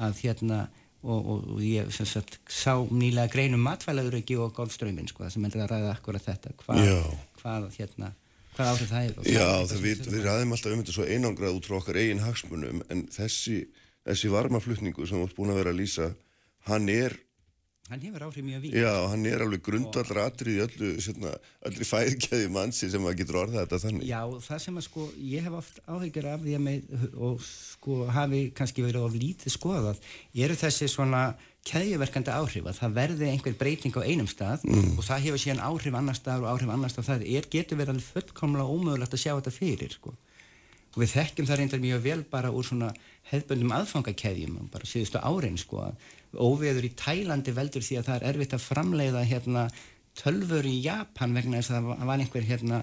að hérna og, og, og ég sagt, sá nýlega greinum matvælauröki og golfströyminn sko, sem er að ræða akkurat þetta. Hvað, hvað, hérna, hvað áhrif það er Já, það við, við ræðum alltaf um þetta svo einangrað út frá okkar eigin hagsmunum en þessi, þessi varmaflutningu sem við erum búin að vera að lýsa hann er Hann hefur áhrif mjög vík. Já, hann er alveg grundvallra atrið í öllu, svona, öllu fæðkæði mannsi sem maður getur orðað þetta þannig. Já, það sem að sko, ég hef oft áhyggjur af því að með, og sko hafi kannski verið of lítið skoðað, eru þessi svona keðjuverkandi áhrif að það verði einhver breyting á einum stað mm. og það hefur síðan áhrif annar stað og áhrif annar stað. Það er, getur verið alveg fullkomlega ómögulegt að sjá þetta fyrir, sko. Og við þekkjum það reyndar mjög vel bara úr svona hefðböndum aðfangakeðjum, bara síðustu árein, sko, óveður í Tælandi veldur því að það er erfitt að framleiða hérna, tölfur í Japan vegna þess að það var einhver, hérna,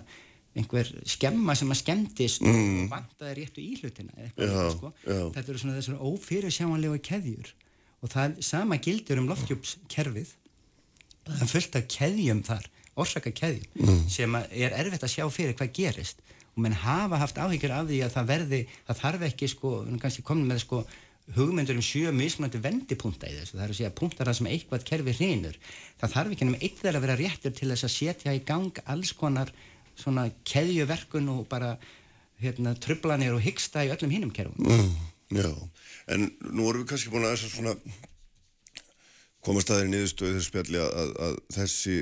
einhver skemma sem að skemmtist mm. og vantaði réttu íhlutina eitthvað, sko. þetta eru svona þessar ófyrirsjámanlega keðjur og það sama gildur um loftjópskerfið það er fullt af keðjum þar orsaka keðjum mm. sem er erfitt að sjá fyrir hvað gerist og menn hafa haft áhyggjur af því að það verði það þarf ekki sko, kannski komin með sko hugmyndur um sjö mismunandi vendipunta í þessu, það er að segja punktar að sem eitthvað kerfi hrinur, það þarf ekki nema eitt þegar að vera réttur til þess að setja í gang alls konar svona keðjuverkun og bara hérna, trublanir og hyggsta í öllum hinnum kerfum mm, Já, en nú erum við kannski búin að þess að svona komast aðeins niðurstöðu þessu spjalli að, að, að þessi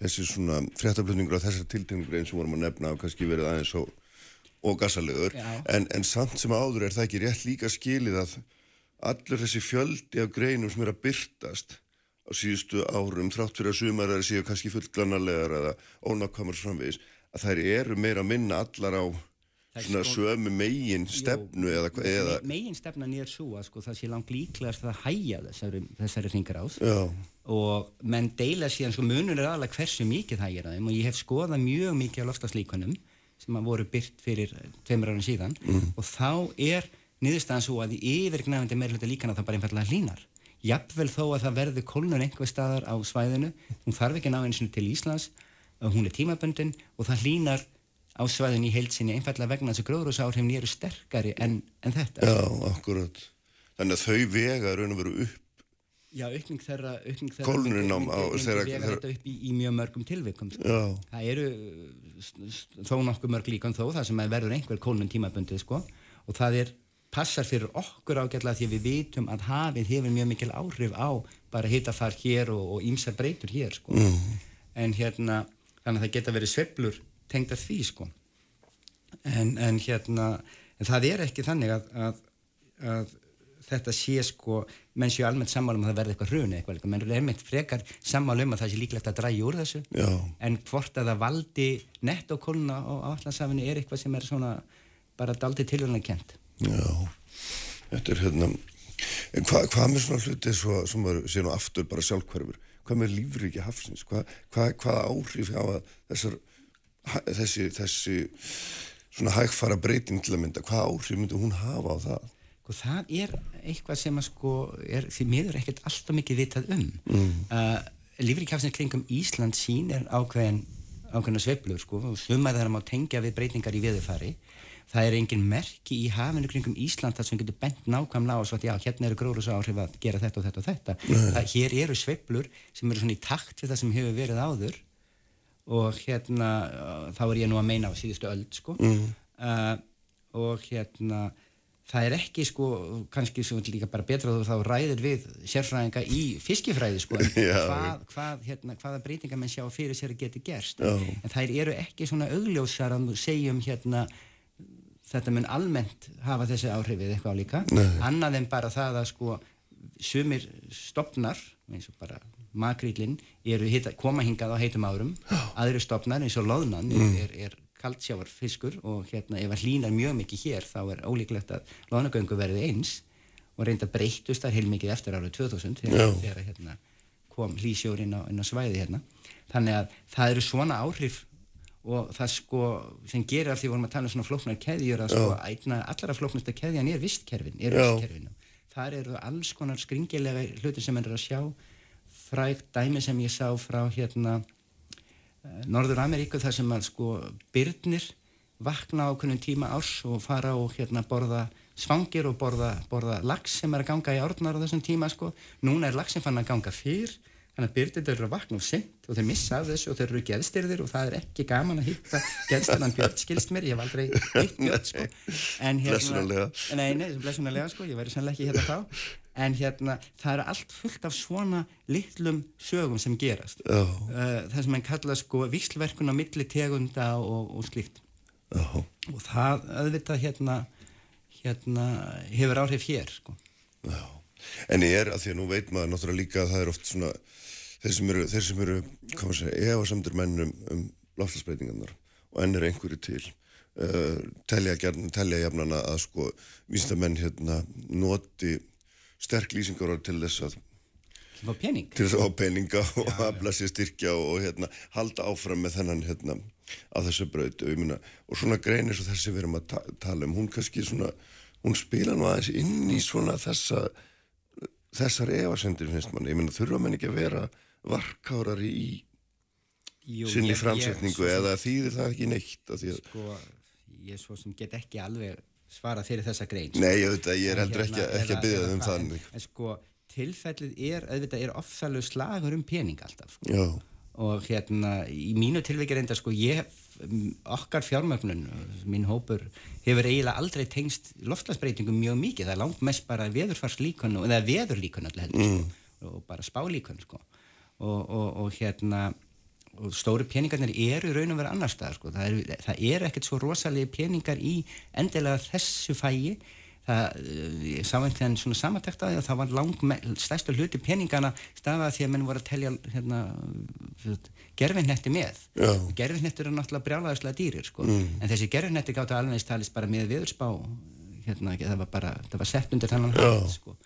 þessi svona fréttaflutningur á þessar tiltegningur eins og vorum að nefna og kannski verið aðeins og og gasalegur en, en samt sem áður er það ekki rétt líka skilið að allur þessi fjöldi af greinum sem er að byrtast á síðustu árum þrátt fyrir að sumarar séu kannski fullglanarlegar eða ónákvæmur framvegis að þær eru meira að minna allar á svona sömu megin stefnu eða hvað eða... megin stefnan er svo að sko það sé langt líklegast að hæja þessari, þessari ringar ás og menn deila síðan sko munur er alveg hversu mikið hægir að þeim. Og ég hef skoðað mjög mikið á lofslaslíkunum sem að voru byrt fyrir tveimur árum síðan. Mm. og þá er niðurstaðan svo að í yfirgnæfandi meirluta líkana það bara einfallega hlínar jafnvel þó að það verður kólnur einhver staðar á svæðinu, hún þarf ekki að ná eins og til Íslands, hún er tímaböndin og það hlínar á svæðinu í heilsinni einfallega vegna þessu gróðrúsáhrifin eru sterkari en, en þetta Já, akkurat, þannig að þau vega raun og veru upp Já, aukning þeirra, Kólnunum á þeirra vega þetta upp í, í mjög mörgum tilvikum sko. það eru þó nokkuð mörg líkan þó það sem verður einhver kólnun tímabundið sko. og það er, passar fyrir okkur ágætlega því við vitum að hafið hefur mjög mikil áhrif á bara hitafar hér og ímsar breytur hér sko. mm. en hérna þannig að það geta verið sveplur tengt að því sko. en, en hérna en það er ekki þannig að, að, að þetta sé sko menn séu almennt sammála um að það verði eitthvað hruni eitthvað, menn er einmitt frekar sammála um að það sé líklegt að dræja úr þessu. Já. en hvort að það valdi nettokóluna á allarsafinu er eitthvað sem er svona bara daldi tilvöldlega kent Já, þetta er hérna en hvað hva með svona hluti svo, sem sé nú aftur bara sjálfhverfur? Hvað með lífriki hafsins? Hvað hva, hva áhrif hafa þessar þessi, þessi svona hægfara breyting til að mynda hvað áhrif myndi hún hafa á það? Sko það er eitthvað sem að sko er því miður ekkert alltaf mikið vitað um. Mm. uh, Lífrikjafsins kringum Ísland sín er ákveðin ákveðina sveiflur sko. Og sumar þeirra má tengja við breytingar í viðfari það er engin merki í hafinu kringum Ísland þar sem getur bent nákvæmlega á svo að já, hérna eru gróðrúsa áhrif að gera þetta og þetta og þetta. Það, hér eru sveiflur sem eru svona í takt við það sem hefur verið áður og hérna uh, þá er ég nú að meina á síðustu öll sko mm. uh, og hérna það er ekki sko kannski sem líka bara betra þá ræðir við sérfræðinga í fiskifræði sko hvað, hvað, hérna, hvaða breytingar menn sjá fyrir sér að geti gerst Já. en þær eru ekki svona augljósar að segjum hérna þetta mun almennt hafa þessi áhrifið eitthvað líka, Nei. annað en bara það að sko sumir stopnar eins og bara hita, koma hingað á heitum árum. Aðri stopnar eins og loðnan mm. er, er kaldsjávarfiskur og hérna ef það hlýnar mjög mikið hér þá er ólíklegt að lónagöngu verði eins og reynda breytust þar heilmikið eftir árið 2000 þegar, hérna, kom hlýsjórin á, á svæði hérna. Þannig að það eru svona áhrif og það sko sem gerir af því vorum að tala um svona flóknar keðjur að sko ætna allara flóknasta keðjan er vistkerfin er vistkerfinu. Þar eru alls konar skringilega hluti sem er að sjá frægt dæmi sem ég sá frá hérna Norður Ameríku þar sem að sko byrnir vakna á kunnum tíma árs og fara og hérna borða svangir og borða, borða lax sem er að ganga í árnar á þessum tíma sko. núna er laxin fann að ganga fyrr þannig að byrðir eru að vakna og sent og þeir missa af þessu og þeir eru geðstyrðir og það er ekki gaman að hitta geðstyrðan Björn skilst mér, ég hef aldrei hitt Björn sko. En hérna, nei, nei, blessunarlega sko, ég væri sannlega ekki hérna þá en hérna, það eru allt fullt af svona litlum sögum sem gerast oh. það sem mann kalla sko vikslverkun á milli tegunda og, og slíkt oh. og það auðvitað hérna hérna hefur áhrif hér sko oh. En ég er að því að nú veit maður náttúrulega líka að það er oft svona þeir sem eru, þeir sem eru, segja, efasamdur mennum um láfslagsbreytingarnar og enn er einhverju til uh, telja, telja jafnana að sko vísindamenn hérna noti sterk lýsingar til þess að pening. til þess að fá peninga og afla sér styrkja og, og hérna halda áfram með þennan hérna að þessu bröð og svona greinir svo þessi við erum að ta tala um, hún kannski svona hún spila nú aðeins inn í svona þessa þessar evasendir finnst manni, ég menna þurfa mann ekki að vera varkárari í Jú, sinni framsetningu eða þýðir það ekki neitt? Að að sko, ég svo sem get ekki alveg svara fyrir þessa grein sko. Nei, auðvitað, ég er heldur hérna, ekki, ekki að byggja um það en, en sko, tilfellið er auðvitað, er ofþallu slagur um pening alltaf sko. og hérna í mínu tilvægir enda, sko, ég okkar fjármögnun, mín hópur hefur eiginlega aldrei tengst loftlagsbreytingum mjög mikið, það er langt mest bara veðurfarslíkun, eða veðurlíkun allir heldur, sko, mm. og bara spálíkun sko og, og, og hérna og stóri peningarnir eru raun og vera annar stað sko. það er, það er ekkert svo rosalega peningar í endilega þessu fægi það, sá einhvern veginn svona samantekta því að það var lang stærstu hluti peningana stafað því að menn voru að telja hérna, gerfinnetti með gerfinnettur er náttúrulega brjálæðislega dýrir sko. mm. en þessi gerfinnetti gáttu alveg talist bara með viðurspá hérna, það var bara, það var sett undir þannan sko,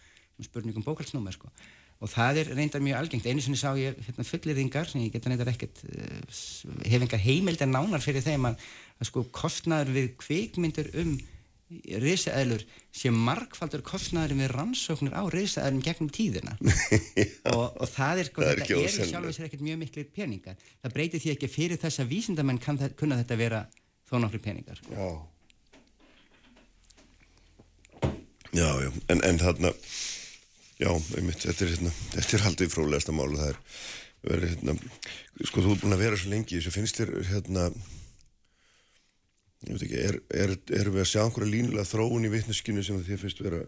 spurningum bókalsnúmer sko og það er reyndar mjög algengt. Einu sinni sá ég hérna, fullirðingar sem ég geta reyndar ekkert uh, hef enga heimild en nánar fyrir þeim að, að sko kostnaður við kvikmyndur um risaðlur sé markfaldur kostnaður við rannsóknir á risaðlum gegnum tíðina. Og, og það er, sko, það er, þetta er sjálf og sér ekkert mjög miklu peningar. Það breytir því ekki fyrir þess að vísindamenn kunna þetta vera þó nokkru peningar Já. Já, já, en, en þarna Já, einmitt, þetta er, hérna, þetta er haldið frólægasta mál og það er verið, hérna, sko þú er búin að vera svo lengi þess að finnst þér, hérna, ég veit ekki, er, er, er við að sjá einhverja línulega þróun í vittneskinu sem þér finnst vera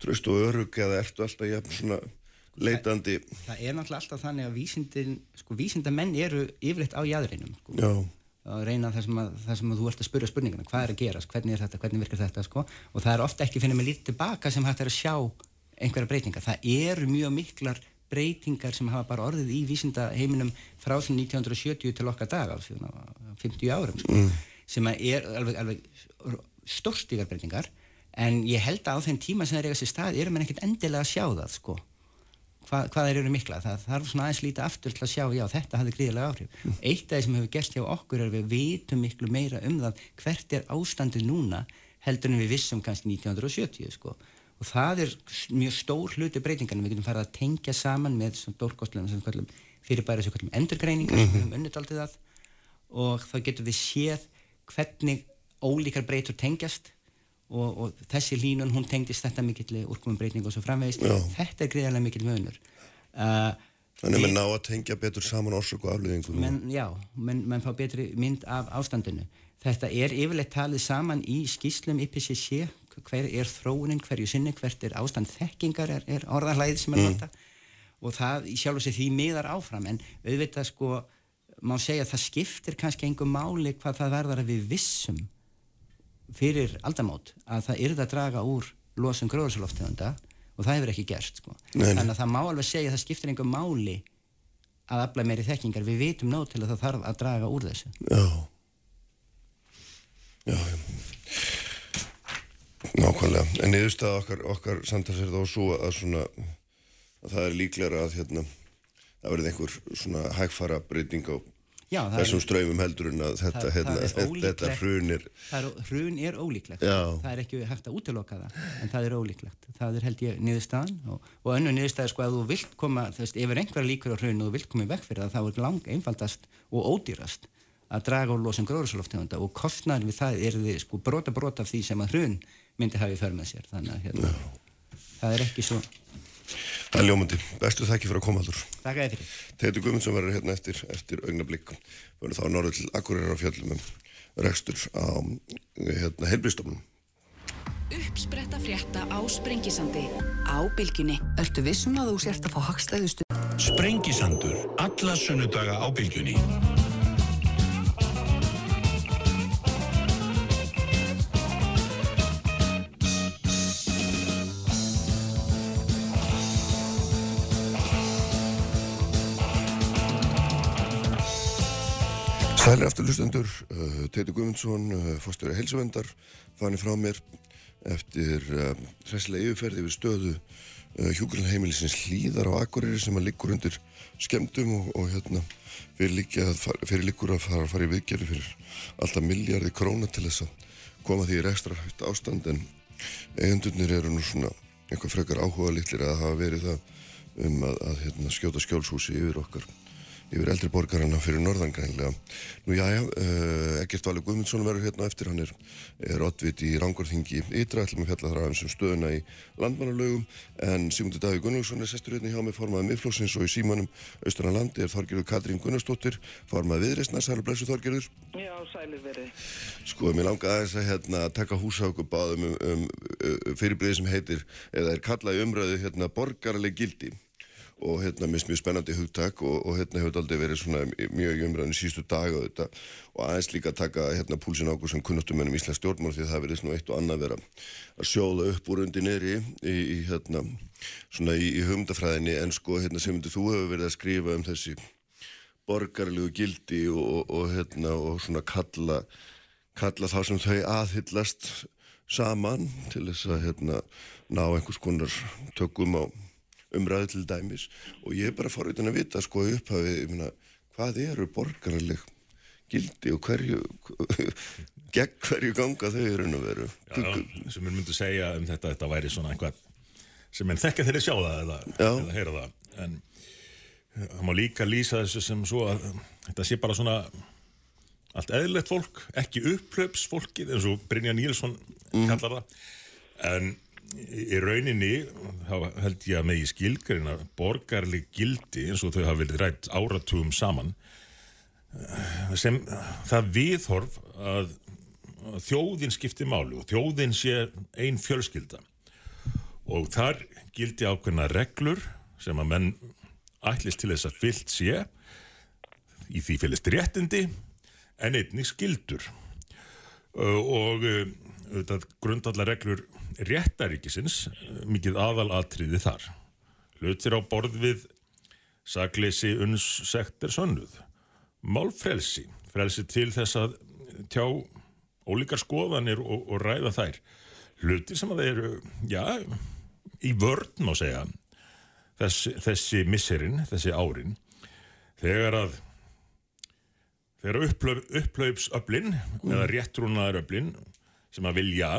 tröst og örug eða ertu alltaf jafn svona leitandi? Það, það er náttúrulega alltaf þannig að vísindin, sko vísindamenn eru yfirleitt á jæðurinnum, sko. Já að reyna það sem, að, það sem að þú ert að spyrja spurninguna hvað er að gerast, hvernig er þetta, hvernig virkar þetta sko? og það er ofta ekki finnum við lítið tilbaka sem hægt er að sjá einhverja breytingar. Það eru mjög miklar breytingar sem hafa bara orðið í vísindaheiminum frá því 1970 til okkar dag, á 50 árum, sko, mm. sem er alveg, alveg stórstíkar breytingar, en ég held að á þenn tíma sem það er sér stað, erum við ekkert endilega að sjá það, sko. Hva, hvað þeir eru mikla. Það þarf svona aðeins lítið aftur til að sjá, já, þetta hafði gríðilega áhrif. Mm. Eitt af það sem hefur gerst hjá okkur er við vitum miklu meira um það hvert er ástandið núna heldur en við vissum kannski 1970, sko og það er mjög stór hluti breytingan við getum farið að tengja saman með stórkostlega fyrirbæri sem kallum endurgreiningar mm -hmm. við höfum unnit aldrei það og þá getum við séð hvernig ólíkar breytur tengjast og, og þessi línun hún tengdist þetta mikill úrkomum breyting og svo framvegist Já. þetta er greiðarlega mikill vönur uh, Þannig að mann ná að tengja betur saman orsök og afliðingum Já, mann man fá betri mynd af ástandinu. Þetta er yfirleitt talið saman í skýslum IPCC hver er þróunin hverju sinni, hvert er ástand þekkingar? Er, er orðanlæðið sem er mm. og það sjálf og sé því miðar áfram. En auðvitað sko má segja að það skiptir kannski einhver máli hvað það verðar að við vissum fyrir aldamót að það yrða að draga úr losum gróðursaloftegunda og það hefur ekki gerst sko. þannig að það má alveg segja að það skiptir einhver máli að afla meiri þekkingar. Við vitum nót til að það þarf að draga úr þessu. Já. Já, já Nákvæmlega, en niðurstað okkar, okkar samtals er þá svo að, svona, að það er líklega að hérna, það verði einhver svona hægfara breyting á Já, þessum er, ströymum heldur en að þetta, það, hérna, það þetta hrun er... Hrun er ólíklegt, Já. það er ekki hægt að útiloka það, en það er ólíklegt. Það er held ég niðurstaðan og, og önnu niðurstaði sko að þú vilt koma, þú veist, ef er einhverja líkur á hrun og þú vilt koma í vekk fyrir það, þá er lang einfaldast og ódýrast að draga úr losum gróðursaloftegunda og kostnæðin við það er því sko brota brota af því sem að hrun myndi hafi för með sér. Þannig að hérna, það er ekki svo. Það er ljómandi, bestu þakki fyrir að koma aldur Takk að þið fyrir. Teitur Guðmundsson verður hérna eftir, eftir augnablík við verðum þá norður til Akureyrar á fjöllum um rekstur á hérna, heilbríðstofnum Uppspretta frétta á Sprengisandi. Á Bilginni. Ertu vissum að þú sért að fá hagstæðustu? Sprengisandur, alla sunnudaga á bylgjunni. Sælir aftur lustendur, uh, Teitur Guðmundsson, uh, fórstöru heilsuvendar, fani frá mér eftir uh, hræslega yfirferði yfir stöðu uh, hjúgrunheimilisins hlýðar á Akureyri sem að liggur undir skemmtum og, og hérna fyrir, fara, fyrir líkur að fara, fara í viðgerði fyrir alltaf miljardi króna til þess að koma því í ekstra hægt ástand en eigendurnir eru nú svona eitthvað frekar áhuga litlir að hafa verið það um að, að hérna, skjóta skjólshúsi yfir okkar yfir eldri borgarana fyrir norðan greinlega. Nú já, já, Egert Valur Guðmundsson verður hérna eftir, hann er, er oddvit í Rangorþingi ytra, ætlum að fjalla þar aðeins um stöðuna í landmannalögum, en Sigmundur Davíð Gunnarsson er sestur hérna hjá mig, formaði miðflóksins og í símanum austrana landi er Þorgerður Katrín Gunnarsdóttir, formaði viðreysna, sæl og blessu Þorgerður. Já, sælir verið. Sko, mér langar aðeins að hérna, taka húsa okkur báðum um, um, um fyrirbreyði sem heitir, eða er kallað umræðu hérna, borgarleg gildi og hérna minnst mjög spennandi hugtak og, og hérna hefur þetta aldrei verið svona mjög í umræðinu sístu dag og þetta og aðeins líka taka hérna púlsin águr sem kunnáttum ennum Íslands stjórnmál því það verið svona eitt og annað vera að sjóða upp úr undir neri í, í hérna svona í, í hugmyndafræðinni. En sko hérna sem þú hefur verið að skrifa um þessi borgarlegu gildi og, og hérna og svona kalla kalla þá sem þau aðhyllast saman til þess að hérna ná einhvers konar tökum á umræðu til dæmis. Og ég er bara forvitin að vita sko upphafið, ég meina, hvað eru borgarleg gildi og hverju gegn hverju ganga þau eru að veru? Sem myndið að segja um þetta þetta væri svona einhvað sem enn þekka þeirri sjá það eða, eða heyra það. En það má líka lýsa þessu sem svo að þetta sé bara svona allt eðlilegt fólk, ekki upplöpsfólkið eins og Brynja Nílsson kallar það. En í rauninni þá held ég að með í skilgarina borgarleg gildi eins og þau hafa verið rætt áratugum saman sem það viðhorf að, þjóðin skipti máli og þjóðin sé ein fjölskylda. Og þar gildi ákveðna reglur sem að menn ætlist til þess að fyllt sé í því fylgist réttindi en einnig skildur og auðvitað grundallar reglur réttaríkisins mikið aðalatriði þar. Hlutir á borð við sakleysi uns sektir sönnuð. Málfrelsi, frelsi til þess að tjá ólíkar skoðanir og, og ræða þær. Hlutir sem að þeir eru, já, í vörn má segja, þessi, þessi misserinn, þessi árin, þegar að þegar upplaupsöflin mm. eða réttrúnaðaröflin sem að vilja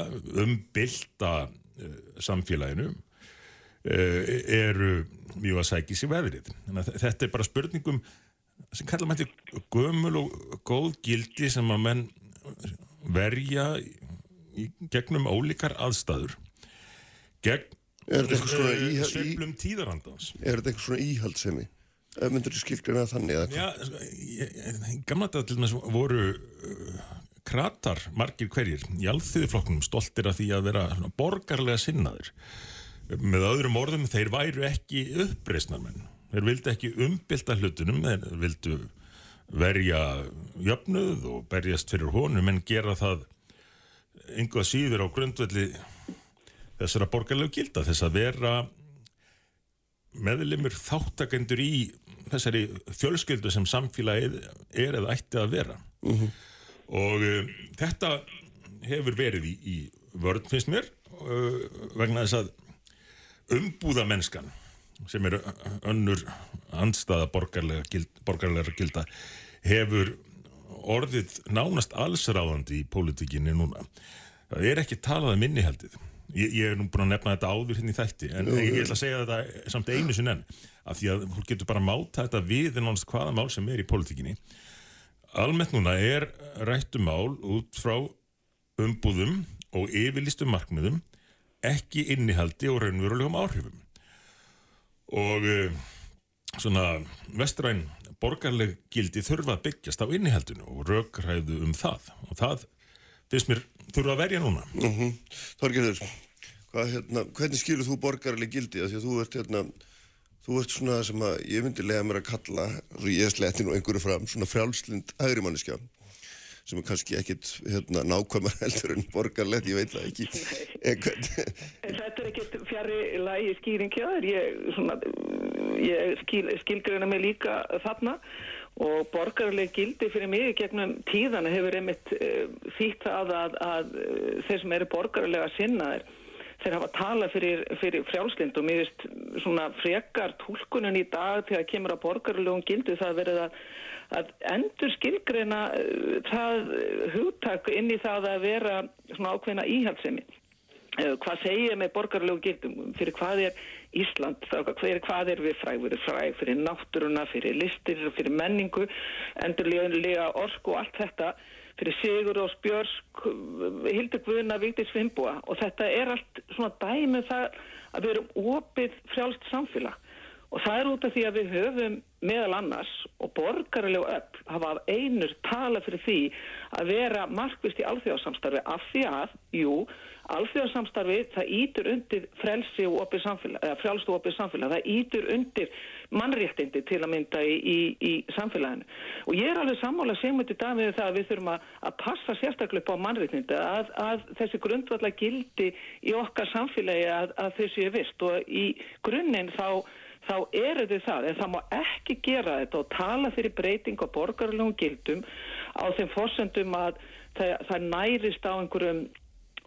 umbylta uh, samfélaginu uh, eru mjög að sækja sér veðrið. Þetta er bara spurningum sem kalla mætti gömul og góð gildi sem að menn verja í gegnum ólíkar aðstæður gegn uh, sveiflum tíðarhandans. Er þetta eitthvað svona íhaldsemi? Myndur þú skilgrina þannig eða hvað? Já, í gamla til þess voru kratar margir hverjir í alþjóðflokknum stoltir af því að vera borgarlega sinnaður með öðrum orðum þeir væru ekki uppreysnarmenn þeir vildi ekki umbylta hlutunum þeir vildu verja jöfnuð og berjast fyrir honum en gera það einhvað síður á grundvelli þessara borgarlegu gilda þess að vera meðlimur þáttakendur í þessari fjölskyldu sem samfélagið er eða ætti að vera. Uh -huh. Og uh, þetta hefur verið í, í vörð finnst mér uh, vegna þess að umbúða mennskan sem er önnur andstaða borgarlega, gild, borgarlega gilda hefur orðið nánast allsráðandi í pólitíkinni núna. Það er ekki talað um innihaldið. Ég, ég er nú búin að nefna þetta áður hérna í þætti en ég, ég ætla að segja þetta samt einu sinn enn af því að hún getur bara máta þetta við en náttúrulega hvaða mál sem er í politíkinni almennt núna er rættumál út frá umbúðum og yfirlistum markmiðum, ekki innihaldi og raunverulegum áhrifum. Og uh, svona vestræn borgarleg gildi þurfa að byggjast á innihaldinu og rökræðu um það. Og það finnst mér þurfa að verja núna. Mm -hmm. Þorgerður, hérna, hvernig skilur þú borgarleg gildi? Því að þú ert hérna, þú ert svona sem að ég myndi lega mér að kalla, svo ég sletti nú einhverju fram, svona frjálslind hægrimanniska sem er kannski ekkit hérna, nákvæmar heldur en borgarlegt, ég veit það ekki. En, þetta er ekkit fjari lægi skýringjaður, ég, svona, ég skil, skilgreina mig líka þarna og borgarleg gildi fyrir mig gegnum tíðana hefur einmitt uh, þýtt að, að, að þeir sem eru borgarlega sinnaðir þeir hafa talað fyrir, fyrir frjálslind og mér veist svona frekar tólkunum í dag að kemur að borgarlegum gildu það verið að, að endur skilgreina uh, það hugtak inn í það að vera svona ákveðna íhaldsemi. Uh, hvað segir með borgarlegum gildum? Fyrir hvað er Ísland, hver, hvað er við fræg, við erum fræg fyrir náttúruna, fyrir listir, fyrir menningu, endurlega orku og allt þetta, fyrir Sigur og Spjörsk, Hildur Guðna, Vigdís Fimboa og þetta er allt svona dæmið um það að við erum opið frjálst samfélag. Og það er út af því að við höfum meðal annars og borgarlega öll hafa einur tala fyrir því að vera markvist í alþjóðsamstarfi af því að, jú, alþjóðsamstarfi það ítur undir frelsi og opið samfélag, frjálst og opið samfélag, það ítur undir mannréttindi til að mynda í, í, í samfélaginu. Og ég er alveg sammála semundi dag við það að við þurfum að, að passa sérstaklega upp á mannréttindi, að, að þessi grundvallar gildi í okkar samfélagi að, að þessi er vist og í grunninn þá þá eru þau það, en það má ekki gera þetta og tala fyrir breyting á borgarlegum gildum á þeim fórsendum að það, það nærist á einhverjum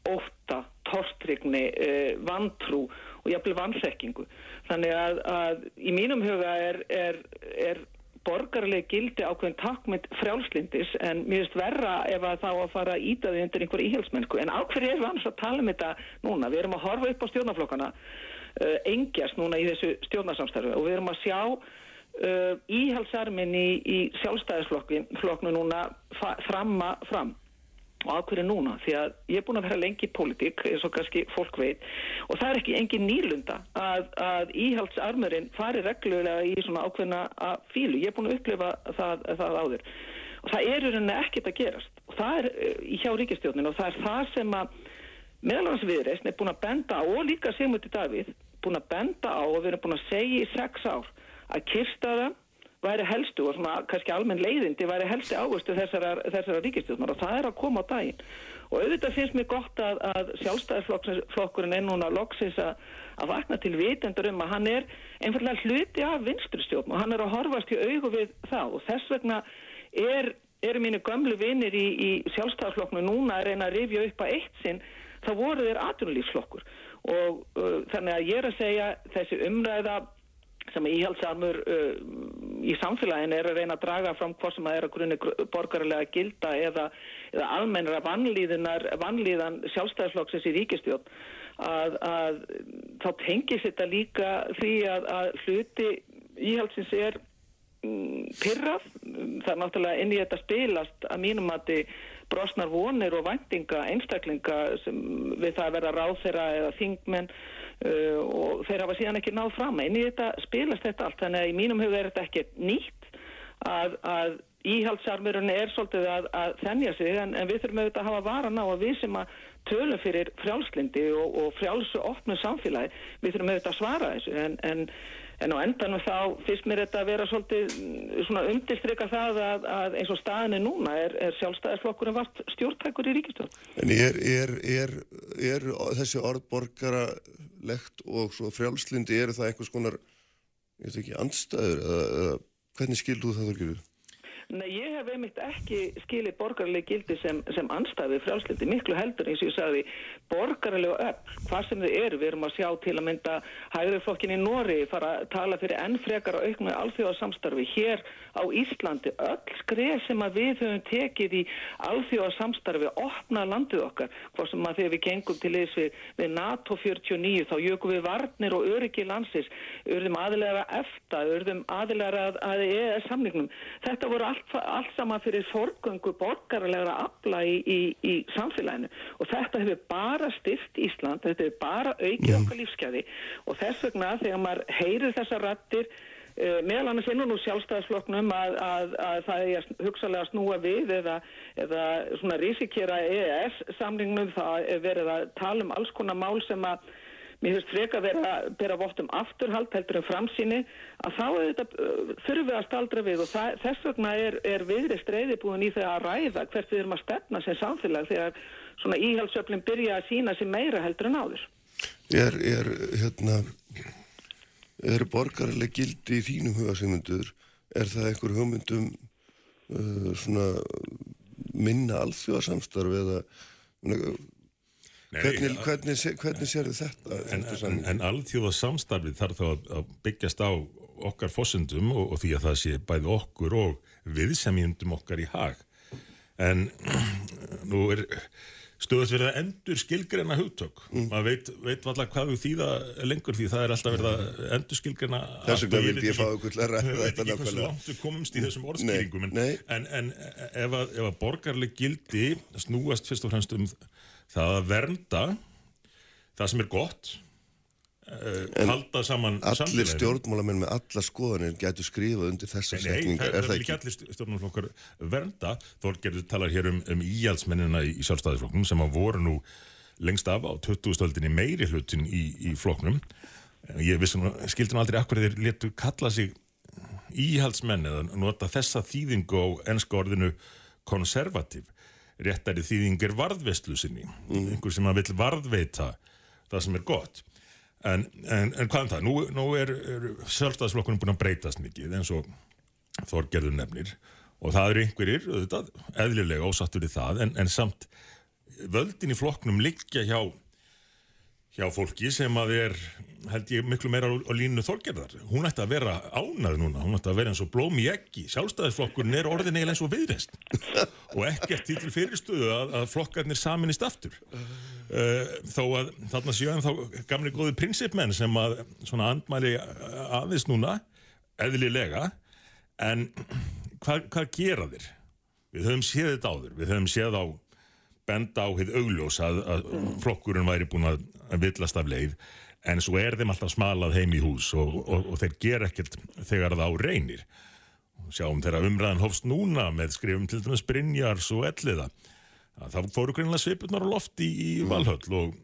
óta, torstrygni, eh, vantrú og jafnvel vanþekkingu. Þannig að, að í mínum huga er, er, er borgarlega gildi ákveðin takkmynd frjálslindis en mér finnst verra ef að þá að fara að íta því undir einhver íhjálpsmennsku. En ákveði er annars að tala um þetta núna? Við erum að horfa upp á stjórnaflokkana uh, engjast núna í þessu stjórnarsamstarfi og við erum að sjá uh, íhalsarminn í, í sjálfstæðisflokknu núna framma fram og ákveður núna? Því að ég er búin að vera lengi í pólitík eins og kannski fólk veit og það er ekki engin nýlunda að, að íhaldsarmurinn fari reglulega í svona ákveðna fílu ég er búin að upplifa það, það áður. Og það er rauninni ekkert að gerast. Og það er í hjá ríkistjónin og það er það sem að meðalansviðreysn er búin að benda á og líka Sigmundi Davíð búin að benda á og við erum búin að segja í sex ár að kyrstaða væri helstu og svona kannski almenn leiðindi væri helsti águstu þessara, þessara ríkistjóðnar og það er að koma á daginn. Og auðvitað finnst mér gott að, að sjálfstæðisflokkurinn er núna loksins að, að vakna til vitendur um að hann er einfallega hluti af vinstrustjórn og hann er að horfast í augu við það og þess vegna er, eru mínu gömlu vinnir í, í sjálfstæðisflokknu núna að reyna að rifja upp að eitt sinn þá voru þeir aðrunlífsflokkur og uh, þannig að ég er að segja þessi umræða sem íhaldsamur uh, í samfélagin er að reyna að draga fram hvort sem að er að grunni borgarlega gilda eða, eða almennra vannlíðan sjálfstæðisflokksins í ríkistjón að, að þá tengis þetta líka því að, að hluti íhaldsins er um, pyrrað það er náttúrulega inn í þetta spilast að mínum að þið brosnar vonir og vendinga einstaklinga við það að vera ráþeira eða þingmenn uh, og þeir hafa síðan ekki náð fram en í þetta spilast þetta allt. Þannig að í mínum huga er þetta ekki nýtt að, að íhaldsarmurinn er svolítið að, að þennja sig en, en við þurfum auðvitað að hafa varan á að við sem að tölum fyrir frjálslindi og, og frjálsu opnu samfélagi við þurfum auðvitað að svara þessu. En, en En á endanum þá fyrst mér þetta að vera svolítið mm, umdistrykka það að, að eins og staðinni núna er, er sjálfstæðisflokkurinn vart stjórntækur í ríkistjórn. En er, er, er þessi orðborgara lekt og frjálslindi, er það einhvers konar, ég veit ekki, andstæður hvernig skildu það gerur? Nei, ég hef einmitt ekki skilið borgarlega gildi sem, sem anstæði frjálslindi, miklu heldur eins og ég sagði borgarlega öll, hvað sem þið eru. Við erum að sjá til að mynda hægriflokkin í Nóri fara að tala fyrir enn frekar og aukna alþjóðarsamstarfi hér á Íslandi, öll skref sem að við höfum tekið í alþjóðarsamstarfi opna landið okkar. Hvað sem að þegar við gengum til þess við, við NATO 49 þá jökum við varnir og öryggi landsins, örðum aðilega efta, örðum aðilega að, að Allt, allt saman fyrir forgöngu borgarlegra afla í, í, í samfélaginu. Og þetta hefur bara styrt Ísland, þetta hefur bara aukið okkar lífskeiði og þess vegna þegar maður heyrir þessar rættir uh, meðal annars inn og nú sjálfstæðisflokknum að, að, að það er hugsalega að snúa við eða, eða svona risikera EES samningnum það er verið að tala um alls konar mál sem að mér finnst freka að vera að bera vott um afturhald heldur en framsýni að þá þetta, uh, þurfum við að staldra við og það, þess vegna er, er viðri streyði búin í það að ræða hvert við erum að stefna sem samfélag þegar svona íhaldsöflin byrja að sína sér meira heldur en áður. Er, er, hérna, er borgarlega gildi í þínum hugasemundur, er það einhver hugmyndum uh, svona minna alþjóðarsamstarf eða Nei, hvernig, hvernig, hvernig sér þetta? En, þetta en, samning? en alþjóða samstarfið þarf þá að, byggjast á okkar fósundum og, og því að það sé bæði okkur og viðsemjendum okkar í hag. En nú er stöðast verið að endur skilgreina hugtök. Mm. Maður veit, veit valla hvað við þýða lengur því það er alltaf verið að endur skilgreina. Þess vegna vildi ég fá ykkur til að ræða Ég veit þetta ekki hversu nákvæmlega. langt við komumst í þessum orðskýringum en, nei. en, en ef, að, ef að borgarleg gildi snúast fyrst og fremst um það að vernda það sem er gott uh, halda saman Allir stjórnmálamenn með alla skoðanir getur skrifað undir þessar setningar, það, er það það vil ekki? allir stjórnumflokkar vernda. Þorgerður talar hér um, um íhaldsmennina í, í sjálfstæðisflokknum sem að voru nú lengst af á 2000-öldinni meiri hlutin í, í flokknum. Ég vissum, skildi nú aldrei akkur þeir letu kalla sig íhaldsmenn eða nota þessa þýðingu á enska orðinu konservativ réttari þýðing er varðvestlu sinni. Einhver sem að vill varðveita það sem er gott. En, en, en hvað um það, nú, nú er, er sjálfstæðisflokkurinn búin að breytast mikið eins og Þorgerður nefnir. Og það eru einhverjir, auðvitað, eðlilega ósattur í það, en, en samt völdin í flokknum liggja hjá hjá fólki sem að er held ég miklu meira á, á línu Þorgerðar. Hún ætti að vera ánað núna hún ætti að vera eins og blóm í eggi. Sjálfstæðisflokkurinn er orðin eiginlega eins og viðreist og ekkert því til fyrirstöðu að, að flokkarnir saminist aftur. Uh, þó að þarna séu en þá gamli góði prinsipmenn sem að svona andmæli aðeins núna eðlilega. En hvað, hvað gera þeir? Við höfum séð þetta áður, við höfum séð á benda á hitt augljós að, að flokkurinn væri búin að, villast af leið en svo er þeim alltaf smalað heim í hús og, og, og þeir gera ekkert þegar það á reynir sjáum þegar umræðan hófst núna með skrifum til dæmis Brynjars og Elliða það fóru greinlega svipurnar á lofti í, í Valhöll og,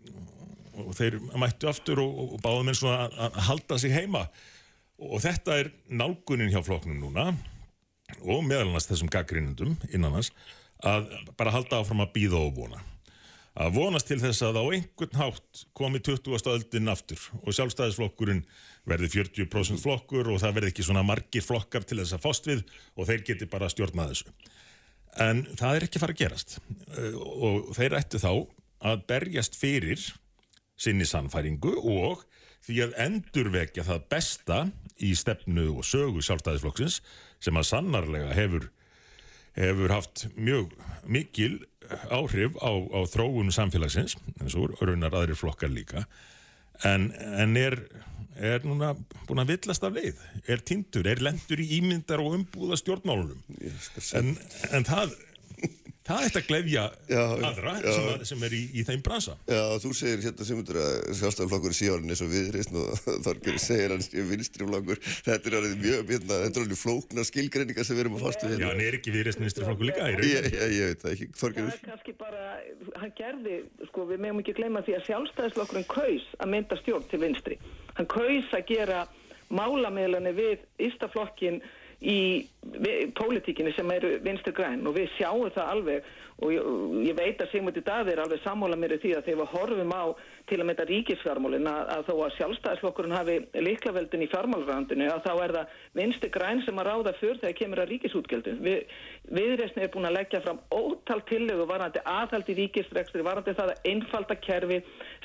og þeir mættu aftur og, báðum eins og að, að halda sig heima. Og þetta er nálgunin hjá flokknum núna og meðal annars þessum gaggrínundum innan hans að bara halda áfram að býða og vona að vonast til þess að á einhvern hátt komi 20. öldin aftur og sjálfstæðisflokkurinn verði 40% flokkur og það verði ekki svona margir flokkar til þess að fást við og þeir geti bara stjórnað þessu en það er ekki fara að gerast Uh, og þeir ættu þá að berjast fyrir sinni sannfæringu og því að endurvekja það besta í stefnu og sögu sjálfstæðisflokksins sem að sannarlega hefur hefur haft mjög mikil áhrif á, á þróun samfélagsins, eins og raunar aðrir flokkar líka. En, en er, er núna búin að villast af leið, er tindur, er lendur í ímyndar og umbúða stjórnmálunum en, en það það ætti að glefja Já, aðra já. sem, að, sem er í, í þeim bransa Já, þú segir hérna sem myndir að sjálfstæðarflokkur sé orðin eins og viðreist og Þorger segir hann sé vinstriflokkur þetta er orðið mjög, hérna, þetta er orðið flókna skilgreiningar sem við erum að fastu Já, hérna hann er ekki viðreist ministri flokkur líka í raun. ég, veit það ekki, Það Þorger er kannski bara, hann gerði, sko, við meðum ekki gleyma því að sjálfstæðisflokkurinn kaus að mynda stjórn til vinstri. Hann kaus að gera málamiðlani við Ístaflokkin í pólitíkinni sem eru vinstri græn og við sjáum það alveg og ég, ég veit að Sigmundi Daði er alveg sammála mér í því að þegar við horfum á til að mynda ríkisfjármálin að, að þó að sjálfstæðisflokkurinn hafi liklaveldin í fjármálrandinu að þá er það vinstri græn sem að ráða fyrr þegar kemur að ríkisútgjöldum. Við, viðreysni er búin að leggja fram ótal tillögu varandi aðhald í ríkisrekstri, varandi það að einfalda kerfi,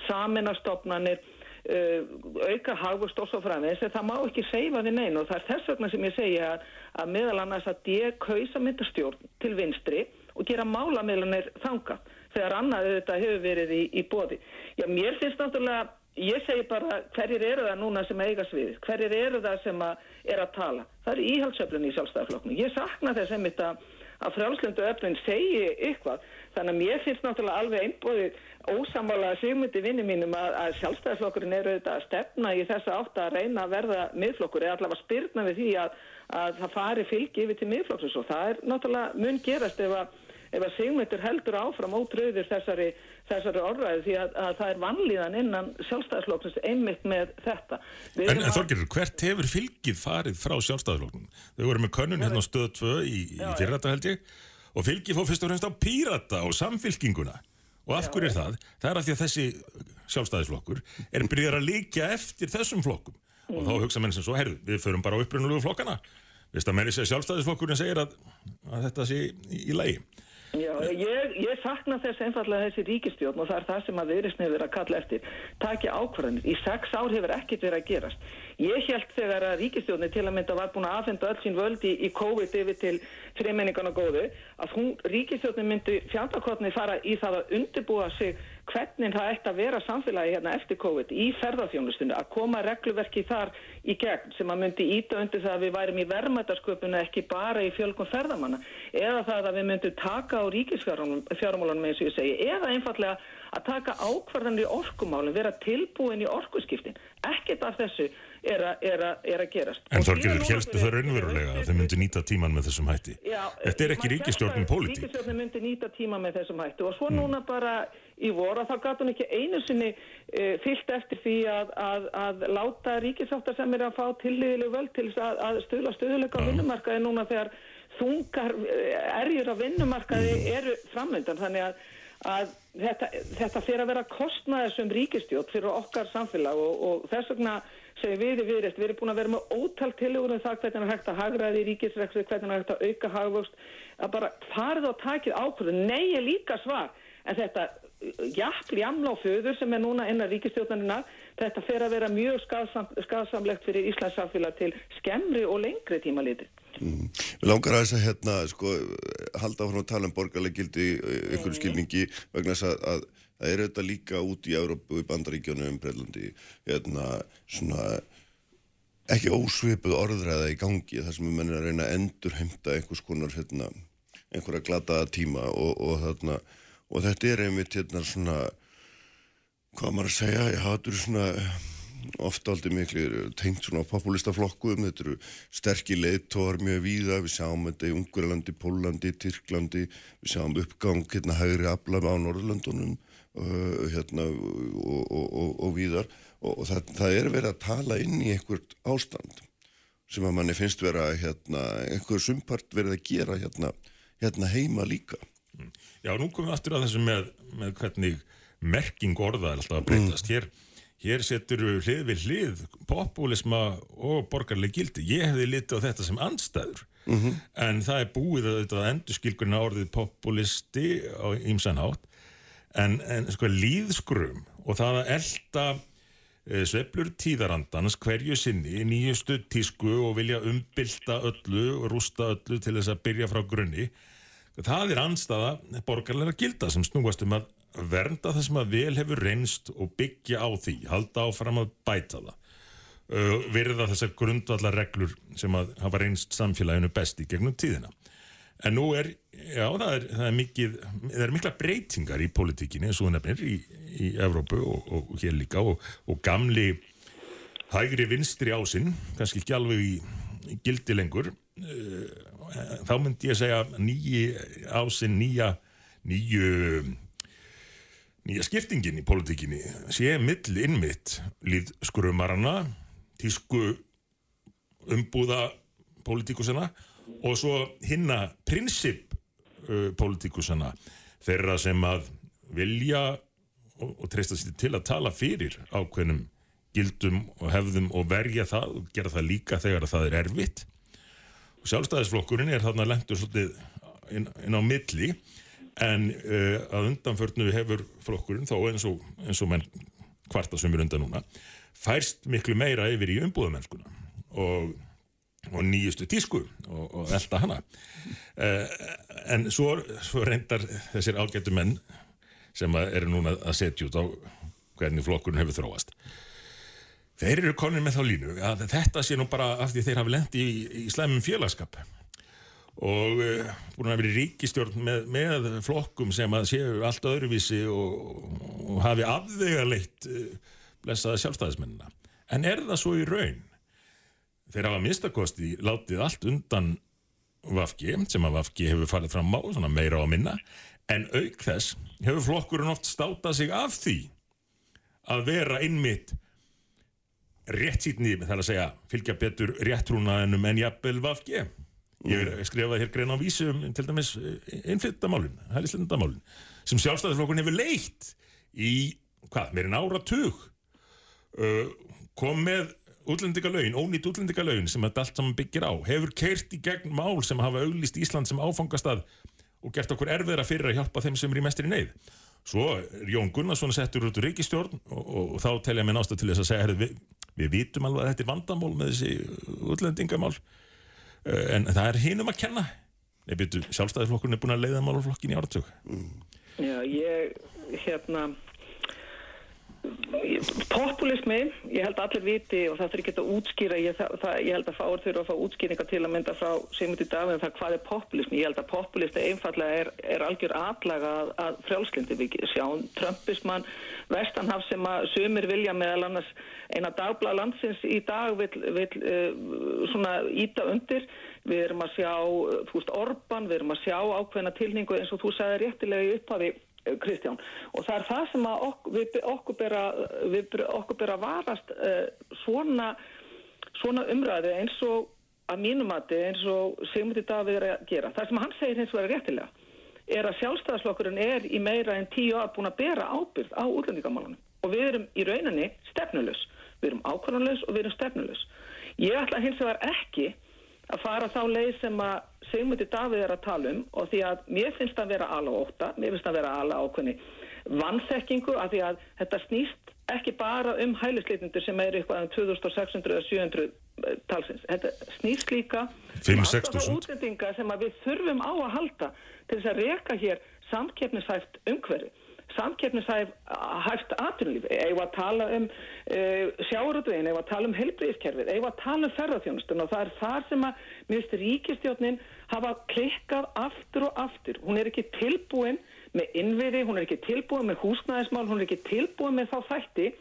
saminastofnanir, auka hagvust og svo framvegis en það má ekki seifa við neina og það er þess vegna sem ég segja að, meðal annars að ég kausa myndastjórn til vinstri og gera málamiðlanir þanga þegar annað þetta hefur verið í, í bóði. Já, mér finnst náttúrulega ég segi bara hverjir eru það núna sem eiga sviðið, hverjir eru það sem að er að tala. Það er íhaldsöflun í sjálfstæðarflokknu. Ég sakna þess einmitt að, að frjálslendu öflun segi eitthvað. Þannig að mér finnst náttúrulega alveg einbóðið ósamála sigmundi vinni mínum að, að sjálfstæðarflokkurinn eru auðvitað að stefna í þessa átt að reyna að verða miðflokkur eða allavega spyrna við því að, að það fari fylgi yfir til miðflokksins og það er náttúrulega mun gerast ef að ef að Sigmundur heldur áfram ótröður þessari, þessari orðræði því að, að það er vanlíðan innan sjálfstæðarsloknins einmitt með þetta. Við En, en að- Þorgerur, hvert hefur fylgið farið frá sjálfstæðarflokknum? Þau voru með könnun hérna á stöð 2 í, í fyrrata held ég og fylgið fór fyrst og fremst á pírata og samfylkinguna. Og af hverju er það? Það er af því að þessi sjálfstæðisflokkur er byrjar að líka eftir þessum flokkum. Og þá hugsa menn sem svo, herru, við förum bara á upprunulegu flokkana. Vist að menn sé að sjálfstæðisflokkurinn segir að, að þetta sé í, í lagi. Ég, ég sakna þess einfallega þessi ríkistjórn og það er það sem að viðrisnið verið að kalla eftir. Taki ákvarðanir. Í sex ár hefur ekkert verið að gerast. Ég held þegar að ríkistjórni til að mynda var búin að afhenda öll sín völdi í COVID yfir til þreimenningana góðu að hún, ríkistjórni myndi fjandakotni fara í það að undirbúa sig hvernig það ætti að vera samfélagi hérna eftir COVID í ferðarþjónustunni að koma regluverki þar í gegn sem að myndi íta undir það að við værum í verðmætasköpuna ekki bara í fjölgun ferðamanna. Eða það að við myndum taka á ríkisfjármálunum eins og ég segi eða einfallega að taka ákvarðanir í orkumálum vera tilbúin í orkuskiptin. Ekkert af þessu er, a, er, a, er að gerast En núna helstu það raunverulega að þau myndu nýta tíman með þessum hætti? Já, Þetta er ekki að pólitík. Ríkistjórnin myndi nýta tíma með þessum hættu og svo Mm. núna bara í voru þá gæti hún ekki einu sinni uh, fyllt eftir því að, að, að láta ríkisáttar sem er að fá tillýðileg völd til að, að stuðla stuðuleika vinnumarkaði núna þegar þungar uh, erjur á vinnumarkaði eru framöndan þannig að að þetta, þetta fyrir að vera kostnaðir sem ríkistjótt fyrir okkar samfélag og, og þess vegna segir við í viðreist, við erum búin að vera með ótal tillögur um það hvernig er hægt að hagraði í ríkisrekstri, hvernig er hægt að auka hagvöxt, að bara farið og takið ákvörðu, nei er líka svar en þetta jafnli jamla á föður sem er núna innan ríkistjóðanina þetta fer að vera mjög skaðsam, skaðsamlegt fyrir Íslands samfélag til skemmri og lengri tíma litið. Mm. Langar að þess að hérna, sko, halda áfram að tala um borgarleg gildi í einhverju skilningi vegna þess að, að það er þetta líka út í Európu, í Bandaríkjónum, Breitlandi, hérna, svona ekki ósvipuð orðræða í gangi þar sem við mennum að reyna að endur heimta einhvers konar, hérna, einhverja glataða tíma og, og þarna, og þetta er einmitt, hérna, svona, hvað maður að segja, þetta eru svona ofta aldrei miklu tengt svona populista flokkuðum, þetta eru sterkir leiðtóar mjög víða, við sjáum þetta í Ungurlandi, Pólandi, Tyrklandi, við sjáum uppgang hérna hægri afla á Norðurlandunum uh, hérna og, og, og, og víðar. Og, það, það er verið að tala inn í einhvert ástand sem að manni finnst vera hérna, einhver sumpart verið að gera hérna, hérna heima líka. Já, nú komum við aftur að þessu með, með hvernig merking orða er alltaf að breytast. Hér, hér setur hlið við hlið populisma og borgarleg gildi. Ég hefði litið á þetta sem andstæður. En það er búið að, að endur skilkurinn orðið populisti á ýmsan hátt. En, en sko líðskrum og það að elda e, sveiflur tíðarandans hverju sinni nýjustu tísku og vilja umbylta öllu og rústa öllu til þess að byrja frá grunni það er anstaða borgarlega gilda sem snúast um að vernda það sem að vel hefur reynst og byggja á því, halda áfram að bæta það. Uh, virða þessar grundvallar reglur sem að hafa reynst samfélaginu best í gegnum tíðina. En nú er, já það er, það er mikið, það er mikla breytingar í politíkinni eins og nefnir í, í Evrópu og, og hér líka og, og gamli hægri vinstri ásinn, kannski ekki alveg í, í gildi lengur. Uh, þá myndi ég segja nýji ásinn, nýja nýju nýja skiptingin í politíkinni sé mill innmitt líð skrumarana tísku umbúða politíkusana og svo hinna prinsip uh, politíkusana þeirra sem að vilja og, og treysta sér til að tala fyrir ákveðnum gildum og hefðum og verja það og gera það líka þegar það er erfitt. Og sjálfstæðisflokkurinn er þarna svolítið inn, inn á milli en uh, að undanförnu hefur flokkurinn þó eins og, eins og menn kvarta sem er undan núna færst miklu meira yfir í umbúðamennskuna og, og nýjustu tísku og, og elda hana uh, en svo, svo reyndar þessir ágættu menn sem eru núna að setja út á hvernig flokkurinn hefur þróast. Þeir eru konir með þá línu að þetta sé nú bara af því þeir hafi lendi í, í slæmum félagskap og uh, búin að vera í ríkistjórn með, með flokkum sem að séu allt öðruvísi og, og hafi afvegarleitt uh, blessaða sjálfstæðismennina. En er það svo í raun? Þeir hafa minnstakosti látið allt undan Vafki sem að Vafki hefur farið fram á, meira á minna, en auk þess hefur flokkurinn oft státað sig af því að vera innmitt rétt sýtni, það er að segja, fylgja betur réttrúnaðinum en jafnvel Vafki. Ég hef skrifað hér grein á vísum til dæmis innflyttamálin, hælislendamálin, sem sjálfstæðisflokkurinn hefur leitt í, hvað, meirinn áratug, uh, kom með útlendingalögin, ónýtt útlendingalögin sem þetta allt saman byggir á, hefur keirt í gegn mál sem hafa auglýst Ísland sem áfangastað og gert okkur erfiðra fyrir að hjálpa þeim sem er í mestri neyð. Svo er Jón Gunnarsson settur út úr ríkistjórn og, og, og þá telja mér náttúrulega til þess að segja, herri, við, við vitum alveg að þetta er vandamál með þessi útlendingamál, en það er hinum að kenna. Sjálfstæðisflokkurinn er búin að leiða málflokkin í áratug. Já, ég, hérna, populismi, ég held að allir viti og það þurfi ekki að útskýra, ég, það, ég held að fáur þurfa að fá útskýringa til að mynda frá Sigmundi Davíð um það hvað er populismi, ég held að populisti einfallega er, er algjör atlaga að, að frjálslindi, við sjáum Trumpismann, Vestanhaf sem að sumir vilja meðal annars eina dagblað landsins í dag vil, vil uh, svona íta undir, við erum að sjá, þú veist, Orban, við erum að sjá ákveðna tilningu eins og þú sagði réttilega í upphafi Kristján. Og það er það sem ok, við, okkur bera við, okkur bera varast uh, svona, svona umræði eins og að mínumati eins og Sigmundi Davíð er að gera. Það sem hann segir hins vegar réttilega er að sjálfstæðarslokkurinn er í meira en tíu að búin að bera ábyrð á útlendingamálunum. Og við erum í rauninni stefnulegs, við erum ákvörðanlegs og við erum stefnulegs ég ætla hins vegar ekki að fara þá leið sem að Sigmundi Davíð er að tala um og því að mér finnst að vera ala óta, mér finnst að vera ala ákveðni vannþekkingu að því að þetta snýst ekki bara um hælisleitindur sem eru eitthvað um 2600 eða 700 talsins. Þetta snýst líka um alltaf það útlendinga sem að við þurfum á að halda til þess að reyka hér samkeppnisæft umhverfi samkeppnishæft aðtunlífi, eigum að tala um uh, sjáuröldvegin, eigum að tala um helbriðiskerfið, eigum að tala um ferðarþjónustun og það er þar sem að minnst ríkistjónin hafa klikkað aftur og aftur. Hún er ekki tilbúin með innviði, hún er ekki tilbúin með húsnæðismál, hún er ekki tilbúin með þá þætti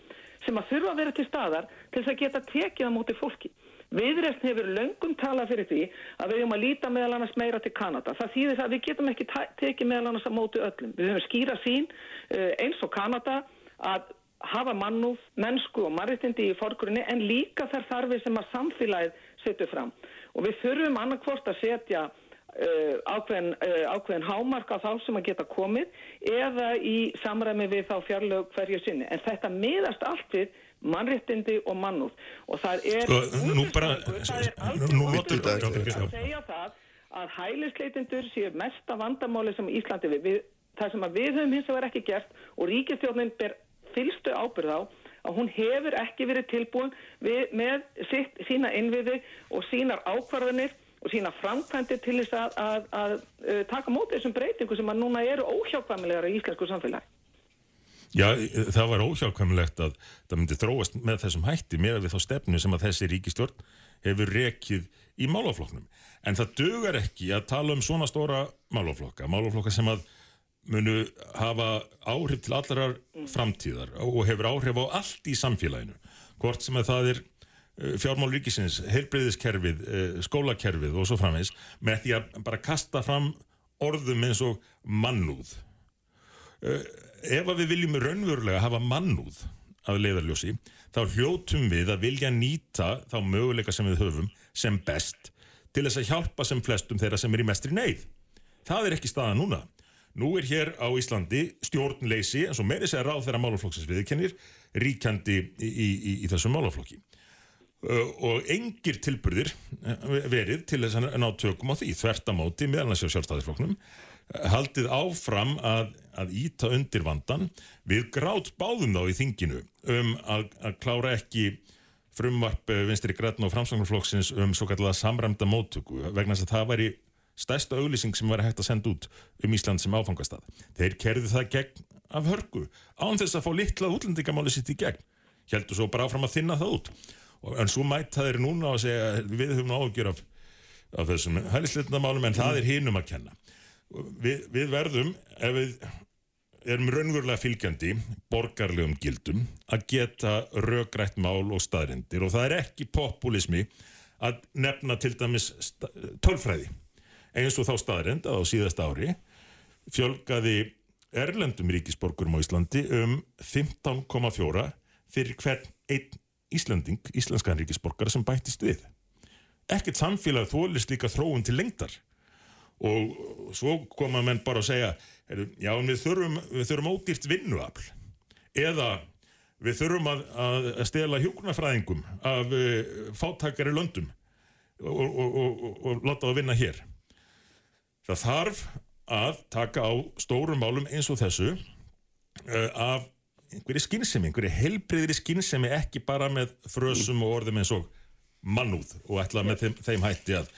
sem að þurfa að vera til staðar til þess að geta tekið á móti fólki. Viðreist hefur löngum talað fyrir því að við höfum að líta meðal annars meira til Kanada. Það þýðir það að við getum ekki tekið meðal annars að móti öllum. Við höfum skýra sín eins og Kanada að hafa mannúð, mennsku og margirtindi í forgrunni en líka þær þarfir sem að samfélagið setur fram. Og við þurfum annarkvort að setja uh, ákveðin, uh, ákveðin hámark á þá sem að geta komið eða í samræmi við þá fjarlög hverju sinni. En þetta miðast allt við mannréttindi og mannúð og það er sko, nú bara það er alveg að segja það að hælisleitindur séu mesta vandamáli sem Íslandi við, við það sem við höfum hins vegar ekki gert og ríkistjórnin ber fylstu ábyrð á að hún hefur ekki verið tilbúin við, með sitt, sína innviði og sínar ákvarðanir og sína framkvæmdi til þess að, að, að, að taka mótið þessum breytingu sem að núna eru óhjákvæmilegar í íslensku samfélagi. Já, það var óhjákvæmilegt að það myndi þróast með þessum hætti með við þá stefnu sem að þessi ríkistjórn hefur rekið í málaflokknum. En það dögar ekki að tala um svona stóra málaflokka, málaflokka sem að munu hafa áhrif til allarar framtíðar og hefur áhrif á allt í samfélaginu. Hvort sem að það er fjármál ríkisins, heilbreyðiskerfið, skólakerfið og svo framvegs með því að bara kasta fram orðum eins og mannúð ef að við viljum raunverulega hafa mannúð að leiðarljósi, þá hljótum við að vilja nýta þá möguleika sem við höfum sem best til þess að hjálpa sem flestum þeirra sem er í mestri neyð. Það er ekki staða núna. Nú er hér á Íslandi stjórnleysi, eins og meiri segja ráð þeirra málaflokksins viðkennir, ríkjandi í, í, í, í þessum málaflokki. Og engir tilburðir verið til þess að ná tökum á því, þvertamáti meðan að sjá sjálfstæðisflokknum, haldið áfram að, að íta undir vandan við grátt báðum þá í þinginu um að, að klára ekki frumvarp vinstri grætna og framsvangluflokksins um svo kallega samræmda móttöku vegna þess að það væri stærsta auglýsing sem var hægt að senda út um Ísland sem áfangastað. Þeir kerðu það gegn af hörgu án þess að fá litla útlendingamáli sitt í gegn. Heldur svo bara áfram að þinna það út. En svo mæta þeir núna og segja við höfum áhugjur af, af þessum hælisleitnamálum en það er hinum að kenna. Við, við verðum, ef við erum raunverulega fylgjandi borgarlegum gildum að geta röggrætt mál og staðrindir og það er ekki populismi að nefna til dæmis tölfræði. Eins og þá staðrind að á síðast ári fjölgaði erlendum ríkisborgurum á Íslandi um 15,4 fyrir hvern einn Íslanding, íslenskan ríkisborgar sem bættist við. Ekkert samfélag þólist líka þróun til lengdar og svo koma menn bara að segja heyrðu, já við þurfum, við þurfum ódýrt vinnuafl. Eða við þurfum að, að stela hjúknarfræðingum af uh, fátækari löndum og, og, og, og, láta það vinna hér. Það þarf að taka á stórum málum eins og þessu uh, af einhverju skynsemi, einhverju helbriðri skynsemi ekki bara með frösum og orðum eins og mannúð og ætla með þeim, þeim hætti að,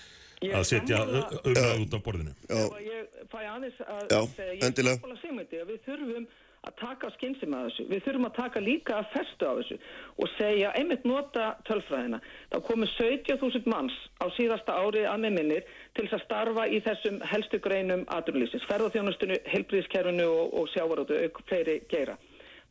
að setja umræð út af borðinu Já, ég fæ aðeins að Já, segja, ég endilega. er sammála Sigmundi að við þurfum að taka skynsum að þessu, við þurfum að taka líka að festu á þessu og segja, einmitt nota tölfræðina. Það komu 17.000 manns á síðasta ári að með minnir til þess að starfa í þessum helstu greinum aðrunlýsins, ferðarþjónustunni, helbriðskerfinu og, og sjávarótu auk fleiri geira.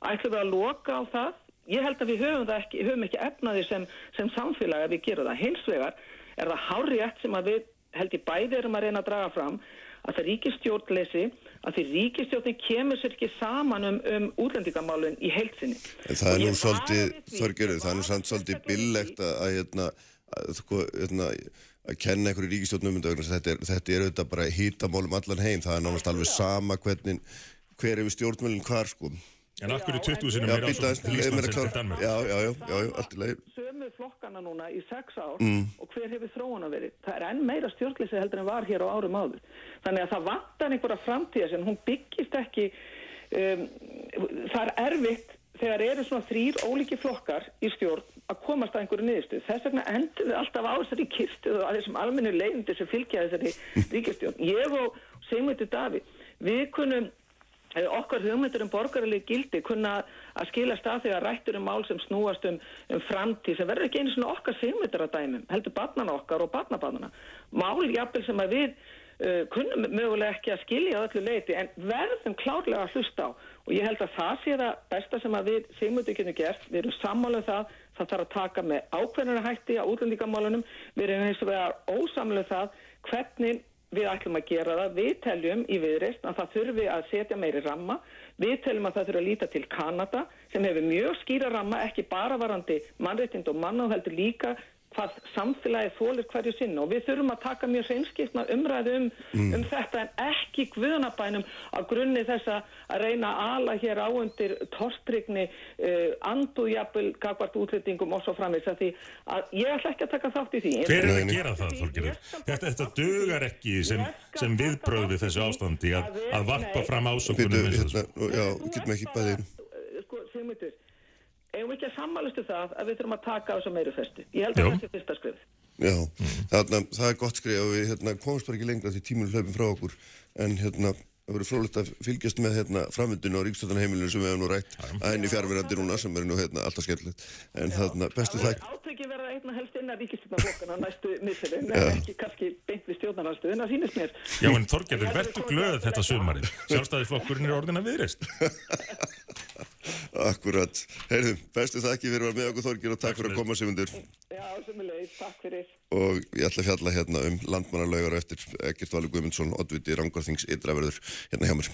Ætlum við að loka á það? Ég held að við höfum, það ekki, höfum ekki efnaði sem, sem samfélag að við gerum það. Hins vegar er það hárrétt sem að við held ég bæði erum að reyna að draga fram að það ríkistjórnleysi að því ríkistjórnin kemur sér ekki saman um, um útlendingamálun í heilsinni. En það er nú svolítið, Þorgerður, það er nú samt svolítið billegt að, að, hérna, að, sko, hérna, að kenna einhverju ríkistjórnum um þetta, þetta er, þetta er auðvitað bara hýtamálum allan heim, það er nánast alveg sama hvernig, hver er við stjórnmjölinn hvar, sko. En akkur er 20 sinum býta ásókn til leið Íslands klára. Danmark? Já, já, já, já, já, allt í lagi. sömu flokkana núna í sex ár Mm. og hver hefur þróuna verið. Það er enn meira stjórnleysi heldur en var hér á árum áður. Þannig að það vantar einhverja framtíða sem hún byggist ekki, um, það er erfitt þegar eru svona þrýr ólíki flokkar í stjórn að komast að einhverju niðurstu. Þess vegna endur við alltaf á þessari kistu og að þessum almennu leiðindi sem fylgja þessari ríkistjórn. Ég og Sigmundur Davíð, við kunum okkar hugmyndur um borgaralegi gildi kunna að skila stað þegar rættur um mál sem snúast um, um framtíð sem verður ekki einu svona okkar sigmyndur að dæmum, heldur barnana okkar og barnabarnana. Mál jafnvel sem að við uh, kunnum mögulega ekki að skilja á öllu leiti en verðum klárlega að hlusta á. Og ég held að það sé það besta sem að við sigmyndur getum gert, við erum sammála um það, það þarf að taka með ákveðnara hætti á útlendingamálunum, við erum eins og vegar ósamlega það hvernig við ætlum að gera það, við teljum í viðreist að það þurfi að setja meiri ramma, við teljum að það þurfi að líta til Kanada sem hefur mjög skýra ramma, ekki bara varandi mannréttind og manna og heldur líka hvað samfélagi þólir hverju sinna og við þurfum að taka mjög hreinskipna umræðu um, um þetta en ekki guðanabænum á grunni þess að reyna ala hér á undir torstrygni uh, anduðjapul gagvart útlendingum og svo framins að því að ég ætla ekki að taka þátt í því. Hver er að gera það, skal Þetta, þetta dugar ekki sem, sem taka viðbröð þátt við í þessu ástandi að, að varpa fram ásökunum eins og hérna, þessu. nú, já, getum ekki bæðið. uh, Sko, Sigmundur, eigum við ekki að sammálustu það að við þurfum að taka á þessu meiru festu? Ég held að það sé fyrsta skrif. Já, þarna, það er gott skrif og við hérna, komumst bara ekki lengra því tíminu hlaupin frá okkur en hérna, það verður frólægt að fylgjast með hérna, framvindinu á ríkstöldanheimilinu sem við hefum nú rætt. Að henni fjárverandi núna sem er nú hérna, alltaf skemmtilegt. En þarna, bestu þæk Átöki verða einna helst innan ríkistjórnarflokkana næstu misserinn, en ekki kannski beint við stjórnarnarstöðun, það sýnist mér. Já, en Þorgerður, verður glöð þetta sumarið. Sjálfstæðisflokkurinn er orðin að viðreist. Akkurat, heyrðum, bestu þakki fyrir að vera með okkur Þorgir og takk fyrir að koma Og ég ætla að fjalla hérna um landmannalaugar eftir Egert Valur Guðmundsson, Oddviti Rangvarþings Ytraverður hérna hjá mér.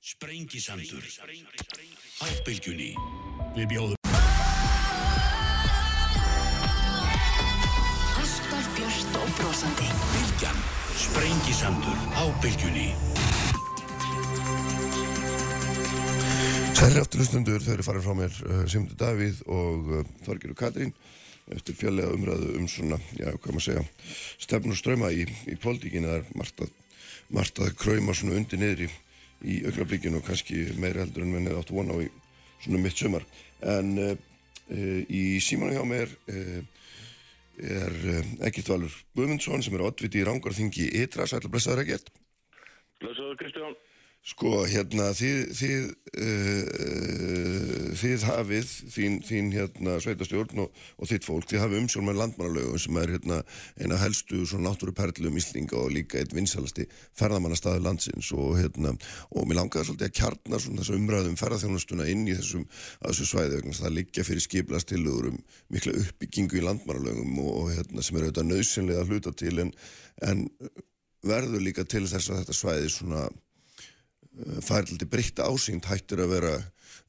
Sprengisandur. Á bylgjunni Við bjóðum Alltaf björt og brosandi. Bylgjan. Sprengisandur. Á bylgjunni Særi afturlustundur, þau eru farin frá mér uh, Simundur Davíð og uh, Þorgir og Katrín eftir fjallega umræðu um svona, já, hvað maður segja stefn og ströma í, í pólitíkinu það er margt að, margt að krauma svona undir niður í, í augnablíkinu og kannski meira heldur en mennið áttu vona á í svona mitt sumar en uh, uh, í símanu hjá mér uh, er Egert Valur Guðmundsson sem er oddviti í Rángarþingi Ytra, sætla blessaður Egert. Blessaður Kristján. Sko, hérna, þið, þið, uh, þið hafið, þín, þín hérna, sveitastjórn og, og þitt fólk, þið hafið umsjón með landmannalögum sem er hérna eina helstu svona náttúruperlum Íslinga og líka eitt vinsalasti ferðamannastaði landsins og hérna, og mér langaði svolítið að kjarna svona þessu umræðum ferðarþjónustuna inn í þessum, þessu svæði vegna það liggja fyrir skiplastilugur um mikla uppbyggingu í landmannalögum og hérna sem er auðvitað nöðsynlega að hluta til en, en verður líka til þess að þetta svæði svona færliti breytta ásýnd hættir að vera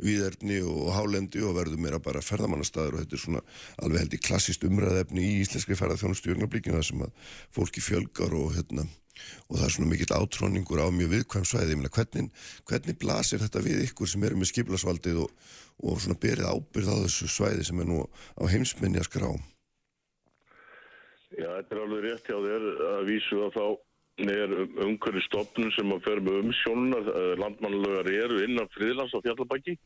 viðerni og hálendi og verður meira bara ferðamannastæður og þetta er svona alveg held í klassist umræðefni í íslenskri ferðarþjónustu í ögnablíkinu þar sem að fólki fjölgar og hérna og það er svona mikill átróningur á mjög viðkvæm svæði, ég meina hvernig, hvernig blasir þetta við ykkur sem eru með skiplasvaldið og, og svona berið ábyrð á þessu svæði sem er nú á heimsminni að skrá Já, þetta er alveg rétt hjá þér að vísu að þá er umhverju stopnum sem að fer með umsjónunar landmannlegar eru innan friðlands á fjallabæki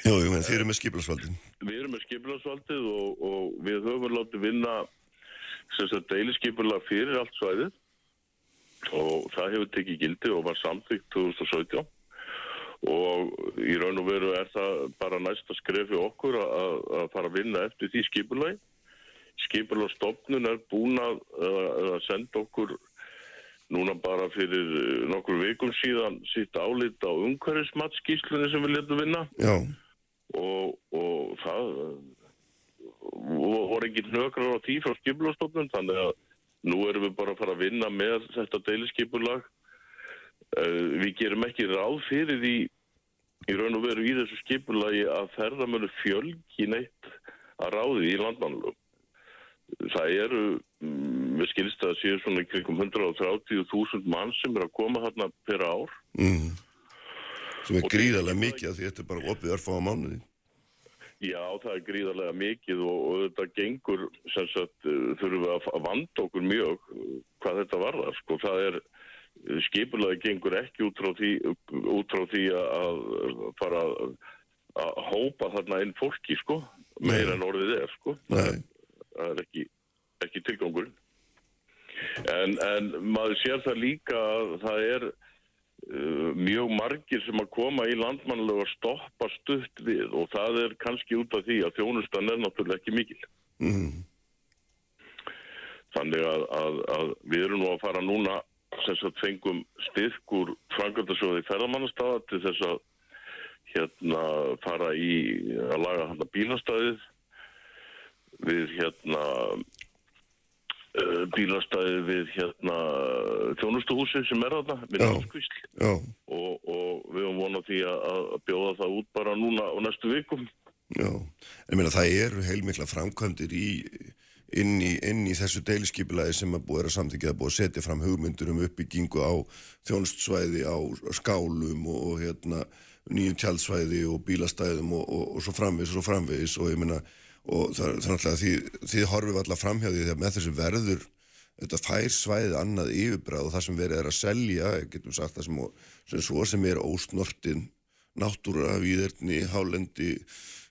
Jú, jú, en þið eru með skiplasvaldin Við erum með skiplasvaldið og, og við höfum látið vinna deilisskipulag fyrir allt svæðið. Og það hefur tekið gildi og var samþygt 2017 og í raun og veru er það bara næsta skrefi okkur að, að fara að vinna eftir því skipulagi. Skipulagstofnun er búin að, að senda okkur núna bara fyrir nokkur vikum síðan sitt álit á umhverfismatskíslunni sem við letum vinna. Og, og það voru ekki nökrar á tí frá skipulastofnun þannig að nú erum við bara að fara að vinna með þetta deilisskipulag við gerum ekki ráð fyrir því í raun og veru í þessu skipulagi að ferðamölu fjölgi neitt að ráði í landmannlum það eru við skilst að séu svona kringum 130.000 mann sem er að koma hérna per ár. Mm. sem er gríðarlega mikið því þetta er bara opið á mánuði. Já, það er gríðarlega mikið og, og þetta gengur sem sagt þurfum við að vanda okkur mjög hvað þetta varðar sko, það er skipulaði gengur ekki út frá því, út frá því að fara að, að hópa þarna inn fólki sko, meira en orðið er sko. Nei. það er ekki, ekki tilgangur en, en maður sér það líka að það er uh, mjög margir sem að koma í landmannlega að stoppa stutt við og það er kannski út af því að þjónustan er náttúrulega ekki mikil mm. þannig að, að, að við erum nú að fara núna sem sagt fengum styrkur frangöldasjóði ferðamannastafa til þess að hérna fara í að laga hann að bílastæðið við hérna uh, bílastæðið við hérna þjónustuhúsi sem er þarna við náttúrskvísl og, og við höfum vonað því að, að bjóða það út bara núna á næstu vikum. Já, en mér að það eru heilmikla framkvæmdir í inn í, inn í þessu deiliskypulagi sem að búið að samþykja að búið að setja fram hugmyndur um uppbyggingu á þjónustsvæði á skálum og, og hérna nýjum tjaldsvæði og bílastæðum og, og, svo framvegis og svo framvegis. Og ég meina og er náttúrulega því þið horfum alltaf framhjáði því að með þessu verður þetta fær svæðið annað yfirbræð og það sem verið er að selja getum sagt það sem, sem svo sem er ósnortin náttúra, víðerni, hálendi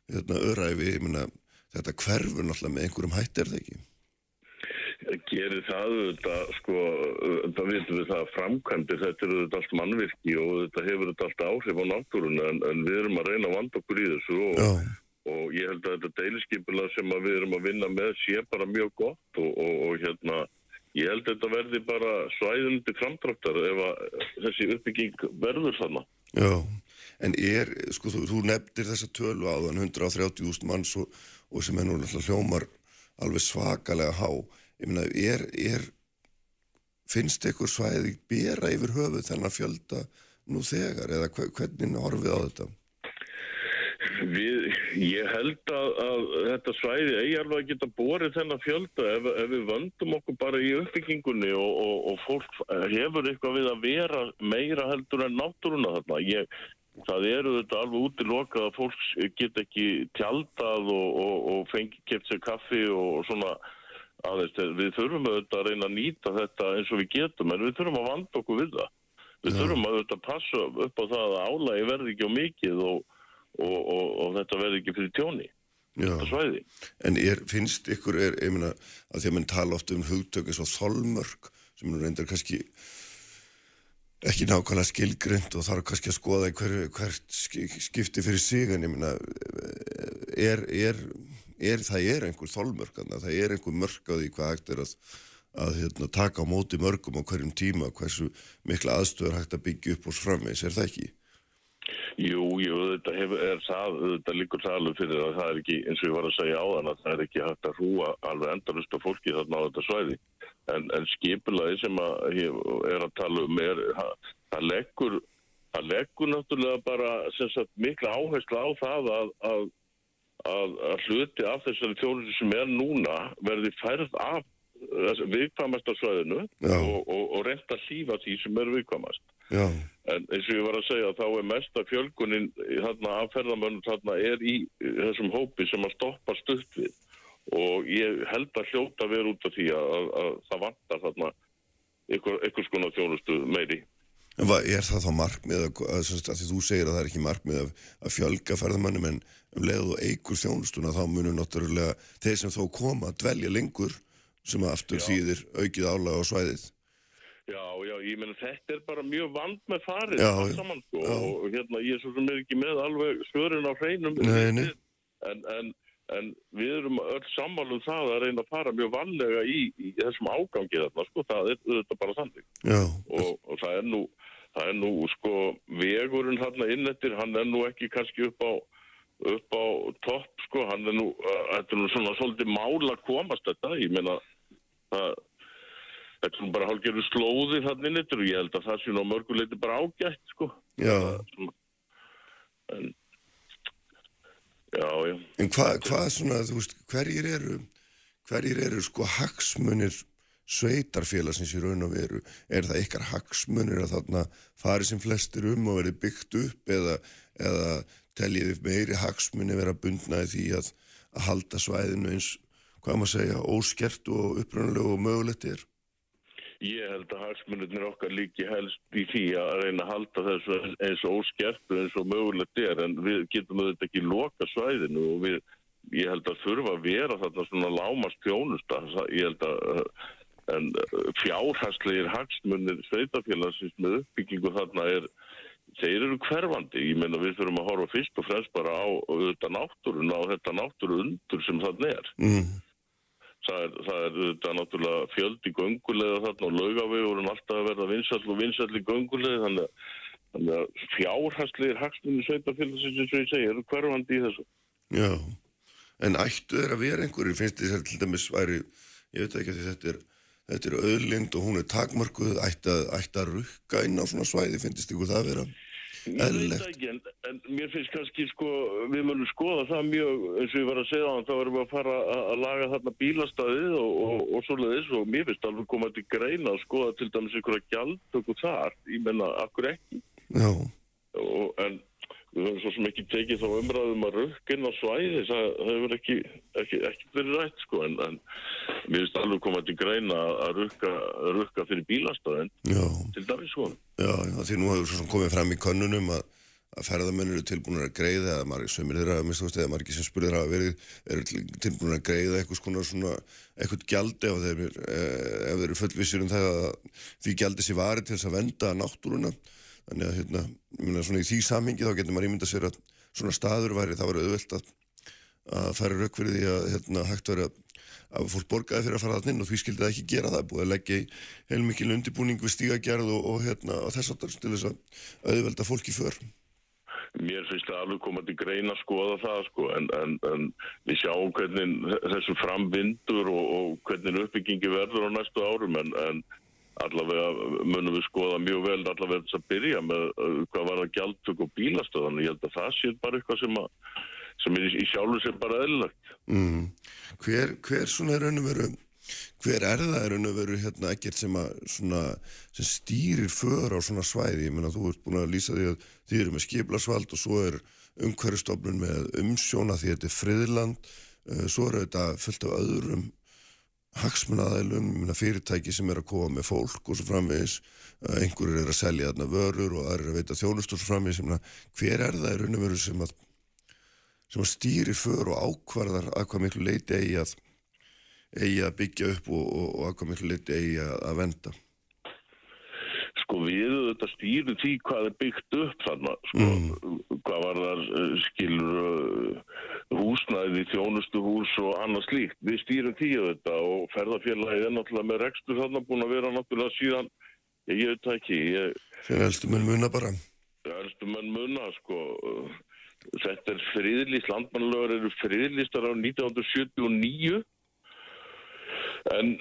hérna, öræfi, ég meina þetta hverfur náttúrulega með einhverjum hætt er það ekki? Gerir það þetta, sko, það veitum við það framkvæmdir, þetta eru þetta allt mannvirki og þetta hefur þetta allt áhrif á náttúruna en, en við erum að reyna að vanda okkur í þessu og, og ég held að þetta deiliskypula sem við erum að vinna með sé bara mjög gott og, og, og hérna, ég held að þetta verði bara svæðundi framdráttar ef að þessi uppbygging verður þannig. Já, en er, sko, þú, þú nefndir þessa tölu áðan 130.000 manns og og sem er nú alltaf hljómar alveg svakalega há ég meina, er, er finnst ykkur svæði bera yfir höfu þennan fjölda nú þegar eða hvernig horfið á þetta? Við, ég held að, að þetta svæði eigi alveg að geta borið þennan fjölda ef, ef við vöndum okkur bara í uppbyggingunni og, og, og fólk hefur eitthvað við að vera meira heldur en náttúruna þarna. Ég, það eru þetta alveg út í loka að fólk get ekki tjaldað og, og, og fengi keft sér kaffi og svona aðeins. Við þurfum auðvitað að reyna að nýta þetta eins og við getum en við þurfum að vanda okkur við það. Við þurfum að auðvitað passa upp á það að álægi verði ekki á mikið og, og þetta verði ekki fyrir tjóni. En er, finnst ykkur, er, meina, að því að mann tala ofta um hugtök eins og þolmörk, sem nú reyndar kannski ekki nákvæmlega skilgrind og þarf kannski að skoða hver, hvert skipti fyrir sig, en ég meina, er, er, er, það er einhver þolmörk, það er einhver mörk á því hvað hægt er að, að hérna, taka á móti mörgum á hverjum tíma, hversu mikla aðstöður hægt að byggja upp hos framvegs, er það ekki? Jú, jú, þetta hefur, er það, þetta líkur það alveg fyrir að það er ekki, eins og ég var að segja á þann að það er ekki hægt að hrúa alveg endalust á fólki þarna á þetta svæði. En, en skipulaði sem að er að tala um er, það leggur, það leggur náttúrulega bara sagt, mikla áherslu á það að, að, að, að hluti af þessari þjónusi sem er núna verði færð af viðkvamast á svæðinu og, og, og reynda að lífa því sem er viðkvamast. Já. En eins og ég var að segja þá er mesta fjölgunin þarna af ferðamönnum þarna er í þessum hópi sem að stoppa stutt við og ég held að hljóta vera út af því að, að, að það vantar þarna ykkur, skona þjónustu meiri. En hvað er það þá markmið að, að, þú segir að það er ekki markmið að fjölga ferðamönnum en um leið og eigur þjónustuna þá munum náttúrulega þeir sem þó koma að dvelja lengur sem aftur Já. þýðir aukið álag á svæðið. Já, já, ég meina þetta er bara mjög vand með farið Já, saman sko já. og hérna ég er svo sem er ekki með alveg svörin á hreinum Nei, nei. En, en, en við erum öll sammálum það að reyna að fara mjög vanlega í, í þessum ágangi þarna sko, það er þetta bara þannig Já, og, og það er nú það er nú sko vegurinn þarna innettir, hann er nú ekki kannski upp á upp á topp sko, hann er nú, uh, þetta er nú svona svolítið mál að komast þetta, ég meina það Þetta er nú bara hálfgerðu slóði þannig innittur og ég held að það sé nú mörguleiti bara ágætt, sko. já. Svona- En, já, já. En hvað hva svona, þú veist, hverjir eru, hverjir eru sko hagsmunir sveitarfélagsins í raun og veru? Er það ykkar hagsmunir að þarna fari sem flestir um og verði byggt upp eða, eða teljið upp meiri hagsmunir vera bundna í því að, að halda svæðinu eins, hvað maður segja, óskert og upprannulegu og mögulegt er? Ég held að hagsmunirnir okkar líki helst í því að reyna að halda þessu eins og óskert og eins og mögulegt er en við getum auðvitað ekki loka svæðinu og við, ég held að þurfa að vera þarna svona lámast þjónusta. Ég held að en fjárhagslegir hagsmunir sveitafélagsins með uppbyggingu þarna er þeir eru hverfandi, ég meina við þurfum að horfa fyrst og fremst bara á þetta náttúruna og þetta náttúru undur sem þarna er. Mm. Það er, það er þetta náttúrulega fjöldi göngulega þarna og laugavegur alltaf að verða vinsall og vinsall í göngulega þannig, að- þannig að fjárhagslegir hagsmunni sveitafélagsins eins og ég segi eru hverfandi í þessu. Já, en ættu þeir að vera einhverju, finnst þér til dæmis væri, ég veit ekki að þetta er, þetta er öðlind og hún er takmarkuð, ætti að, ætti að rukka inn á svona svæði, finnst ykkur það vera Ekki, en, en mér finnst kannski sko, við munum skoða það mjög, eins og ég var að segja á hann, þá erum við að fara að, að laga þarna bílastæðið og, og, og svoleiðis og mér finnst alveg koma til greina að skoða til dæmis einhverja gjaldtöku þar, ég menna, akkur ekki, Já, og, en við höfum svo sem ekki tekið þá umræðum að rökkinn á svæði, það, hefur ekki, ekki, ekki verið rætt sko, en, en mér finnst alveg koma til greina að rukka, rukka fyrir bílastæðin, já, til dæmis sko. já, já, því nú hefur svo sem komið fram í könnunum að, að ferðamenn eru tilbúin að greiða eða margir sömur þeirra, minnst þú veist, eða margir sem spurðir hafa verið, eru til- tilbúin að greiða eitthvað svona eitthvað gjaldi ef þeir, eh, ef þeir eru fullvissir um það að því gjaldi sér varið til þess að venda náttúruna, þannig að hérna, meina svona í því samhengi þá getur maður ímynda sér að svona staður væri, það var auðvelt að að færa rauk fyrir því að hérna, hægt verið að, að fólk borgaði fyrir að fara þarna inn og því skildi það ekki gera það, búið að leggja í heilmikil undirbúning við stígagerð og, og, hérna, og þess aftar til þess að auðvelda fólk í för. Mér finnst það alveg koma til greina að skoða það sko en, en, en við sjáum hvernig þessu framvindur og, og hvernig uppbyggingi verður á næstu árum en, en allavega munum við skoða mjög vel allavega þess að byrja með uh, hvað var það gjaldtök og bílastöðan ég held að það sé bara eitthvað sem, að, sem er í, sjálfu sem bara eðlilegt. Mm. Hver, hver svona er raun og veru, hver er það er raun og veru hérna ekkert sem að svona, sem stýrir för á svona svæði, ég meina þú ert búin að lýsa því að þið eru með skiplasvald og svo er umhverfstofnun með umsjóna því að þetta er friðland, uh, svo er þetta fullt af öðrum meina fyrirtæki sem er að koma með fólk og svo framvegis uh, einhverjur er að selja þarna vörur og aðrir er að veita þjónust og svo framvegis, meina hver er það er raun og veru sem að sem að stýri för og ákvarðar að hvað miklu leiti eigi að, eigi að byggja upp og, og, og að hvað miklu leiti eigi að, að venda? Sko við þetta stýrum því hvað er byggt upp þarna, sko, hvað var þar eh, skilur uh, húsnæði, þjónustu hús og annað slíkt. Við stýrum að þetta og ferðarfélagið er náttúrulega með rekstur þarna búin að vera náttúrulega síðan, ég, veit ekki, ég, Þegar elstu menn muna bara. Elstu menn munna, sko, þetta er friðlýst, landmannlögur eru friðlýstar á 1979 en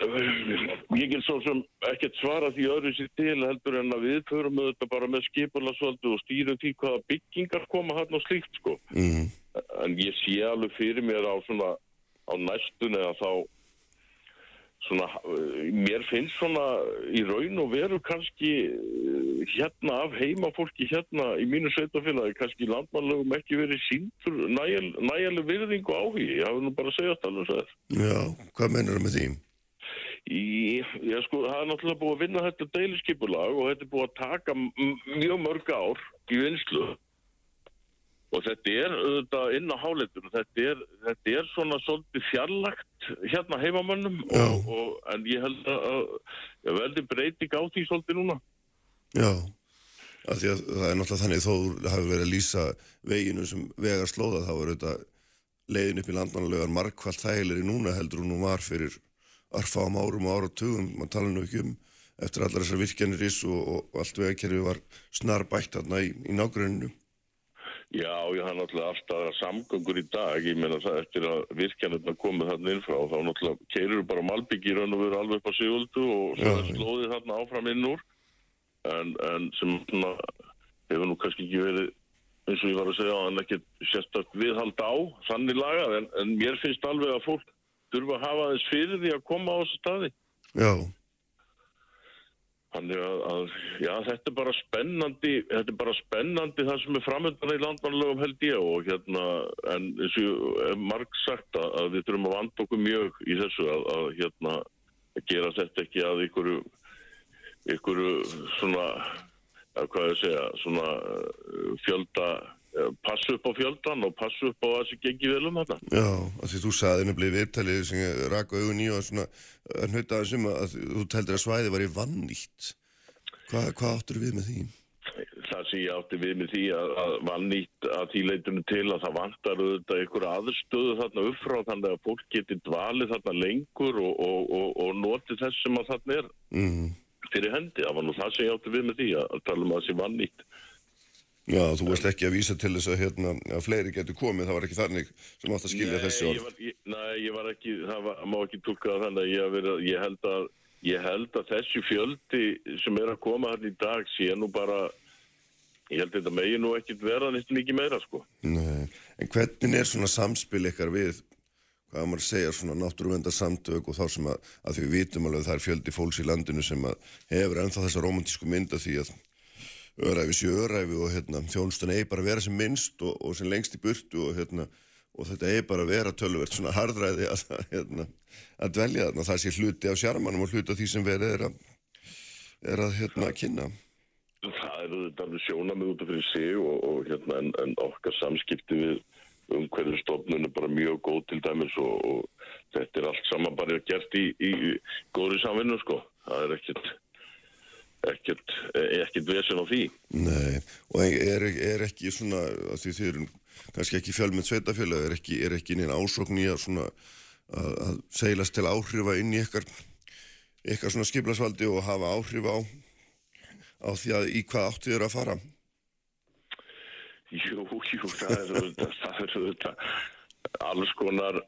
ég get svo sem ekkert svara því öðru sér til heldur en að við förum auðvitað bara með skipularsvaldu og stýrum því hvaða byggingar koma hann og slíkt, sko. Mm. En ég sé alveg fyrir mér á svona, á næstunni að þá svona, eh, mér finnst svona í raun og veru kannski eh, hérna af heimafólki hérna í mínu sveitafélagi kannski landmannlegum ekki verið síntur nægjal, nægjaleg virðing og áhugi ég hafi nú bara segjast alveg svo Já, hvað mennur það með því? Í, ég sko, það er náttúrulega búið að vinna þetta deiliskypulag og þetta er búið að taka mjög mörg ár í vinslu og þetta er auðvitað inn á háleitunum þetta er, þetta er svona svolítið fjarlagt hérna heimamönnum og, og, en ég held að, að ég veldi breyting á því svolítið núna. Já, því að það er náttúrulega þannig þó hafi verið að lýsa veginu sem vegar slóða þá er þetta leiðin upp í landmannlegar markvallt þægilegri núna heldur hún nú var fyrir arfáum árum og áratugum, maður tala nú ekki um eftir allar þessar virkjanir ís og, og allt vegakerfi var snar bætt þarna í, í nágruninu. Já, ég hann náttúrulega alltaf samgöngur í dag, ég meina það eftir að virkjanirna komið þarna inn frá, þá náttúrulega keirur bara malbyggi í raun og veru alveg upp á siguldu og Já, já. slóðið þarna áfram inn úr, en, en sem svona hefur nú kannski ekki verið, eins og ég var að segja, en ekki sérstakt viðhald á, sannig lagað, en, en mér finnst alveg að fólk þurfa að hafa þess fyrir því að koma á þessu staði. Já, Þannig að, að, já, þetta er bara spennandi, þetta er bara spennandi það sem er framöndan í landmannlegum held ég og hérna, en eins og marg sagt að, að við þurfum að vanda okkur mjög í þessu að, að hérna, að gera þetta ekki að ykkur, ykkur svona, að hvað ég segja, svona uh, fjölda, passu upp á fjöldan og passu upp á að þessi gengi vel um þetta. já, af því þú saði nefnilega í viðtalið sem raka augun í og svona að hnauta þessum að þú teldir að svæði var í vannýtt. Hva, hvað áttur við með því? það sem ég átti við með því að, að var nýtt að því leitinu til að það vantar auðvitað ykkur aðstöðu þarna upp frá þannig að fólk geti dvalið þarna lengur og, og, og, og notið þess sem að þarna er Mm. fyrir hendi. Það var nú það sem ég átti við með því að, að tala um að það sé var nýtt. Já, þú varst ekki að vísa til þess að, hérna, að fleiri getur komið, það var ekki þannig sem átt að skilja þessi ég orð. var, ég, nei, ég var ekki, það var, má ekki tólka það þannig að ég, ég, held að ég held að þessi fjöldi sem er að koma hann í dag sé nú bara, ég held að þetta megi nú ekkit vera nýtt mikið meira sko. Nei, en hvernig er svona samspil ykkar við, hvað maður segja, svona náttúruvenda samtök og þá sem að, að því við vitum alveg að það er fjöldi fólks í landinu sem að hefur ennþá þessa romantísku mynda því að öræfi sé öræfi og hérna, þjónustan eigi bara að vera sem minnst og, og sem lengst í burtu og hérna, og þetta eigi bara að vera tölvert svona hardræði að, hérna, að dvelja þarna, það sé hluti af sjarmanum og hluti af því sem verið er að, er að hérna, kynna. Það eru þetta alveg sjónamið út af fyrir sig og, og hérna, en, en okkar samskipti við umhverju stofnun er bara mjög góð til dæmis og, þetta er allt saman bara gert í, í góðri samvinnu sko. Það er ekkert, ekkert, ekkert vesen á því. Nei, og er, er ekki svona, því þið eru kannski ekki fjölmynd sveitafjöla, er ekki, ekki neina ásókn í að svona að, að seilast til áhrifa inn í ykkar, ykkar svona skiplasvaldi og hafa áhrif á, á því að í hvað áttu þér að fara? Jú, jú, það er auðvitað, það er auðvitað alls konar,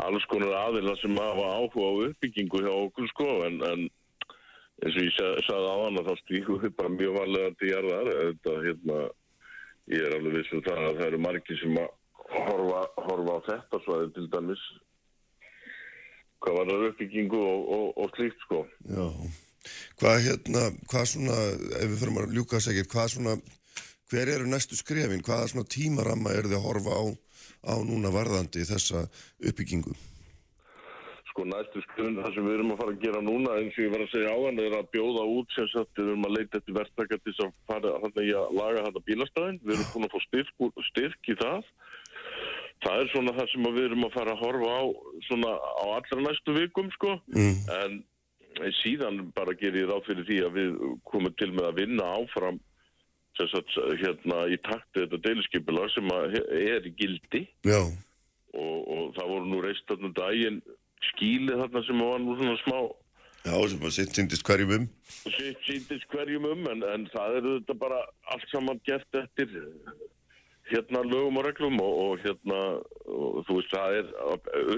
alls konar aðila sem hafa áhuga á uppbyggingu hjá okkur sko, en, en eins og ég sa- sagði á hann að stíkum við bara mjög varlega til jarðar, þetta, hérna, ég er alveg viss um það að það eru margir sem að horfa, horfa á þetta svæði til dæmis, hvað var það uppbyggingu og, og, og slíkt sko. Já. Hvað hérna, hvað svona, ef við fyrir að ljúka ekkert, hvað svona, hver eru næstu skrefin, hvaða svona tímaramma er þið að horfa á, á núna varðandi þessa uppbyggingu? Sko næstu skrifin það sem við erum að fara að gera núna eins og ég var að segja á hann er að bjóða út sem sagt við erum að leita eftir verktaka til þess að fara hann í að laga þetta bílastæðin. Við erum búin að fá styrk, styrk í það. Það er svona það sem við erum að fara að horfa á svona á allra næstu vikum sko. Mm. en síðan bara gerir ég ráð fyrir því að við komum til með að vinna áfram sem sagt, hérna í takti þetta deiliskypilag sem er í gildi. Já, og, og það voru nú reist þarna um daginn skílið þarna sem var nú svona smá já, sem að sitt syndist hverjum um. sitt síndist hverjum um en, en það eru þetta bara allt saman gert eftir hérna lögum og reglum og, og hérna og, þú veist það er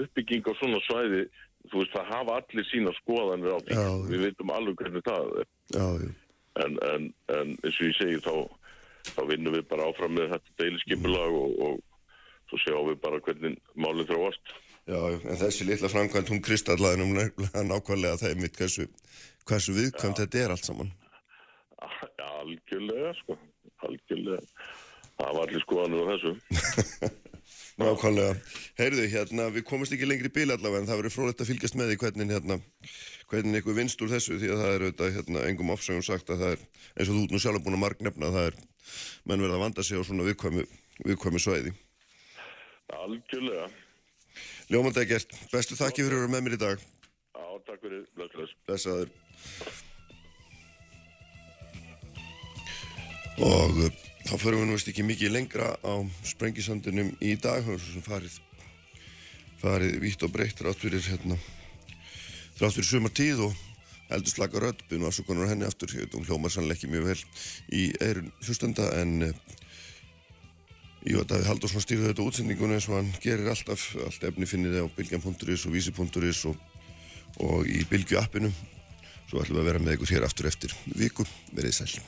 uppbygging á svona svæði þú veist það hafa allir sína skoðanir á því Já. við veitum alveg hvernig það er Já, já. en, en, en eins og ég segi þá, þá vinnum við bara áfram með þetta deiliskypulag og, og svo sjáum við bara hvernig málið þróast Já, en þessi litla framkvæmt, hún kristallaði nákvæmlega það er mitt hversu, hversu viðkvæmt þetta er allt saman. Já, algjörlega sko algjörlega það var allir skoðanir á þessu Nákvæmlega. Heyrðu, hérna, við komumst ekki lengri í bíl allavega en það verður frólægt að fylgjast með því hvernig, hérna, hvernig eitthvað vinst úr þessu því að það er auðvitað, hérna, engum ofsögum sagt að það er, eins og þú ert nú sjálf búin að margnefna, það er, menn verða að vanda sig á svona viðkvæmi, viðkvæmi svæði. algjörlega Ljómandi ekkert, bestu þakki fyrir að vera með mér í dag. Já, takk fyrir, bless, bless Blessaður. Og uh, þá förum við nú veist ekki mikið lengra á sprengisandunum í dag, það er svo sem farið, farið vítt og breytt rátt fyrir hérna, rátt fyrir sumar tíð og eldur slaka rödd, byrjum afsökunar henni aftur, ég veit hún hljómar sannlega ekki mjög vel í eirun hlustenda en uh, Jú, Davíð Haldursson stýrði þetta útsendingun eins og hann gerir alltaf, allt efni finnir það á bilgjarn.is og vísi.is og, og í bilgju appinu. Svo ætlum við að vera með ykkur hér aftur eftir viku. Verðið sæl.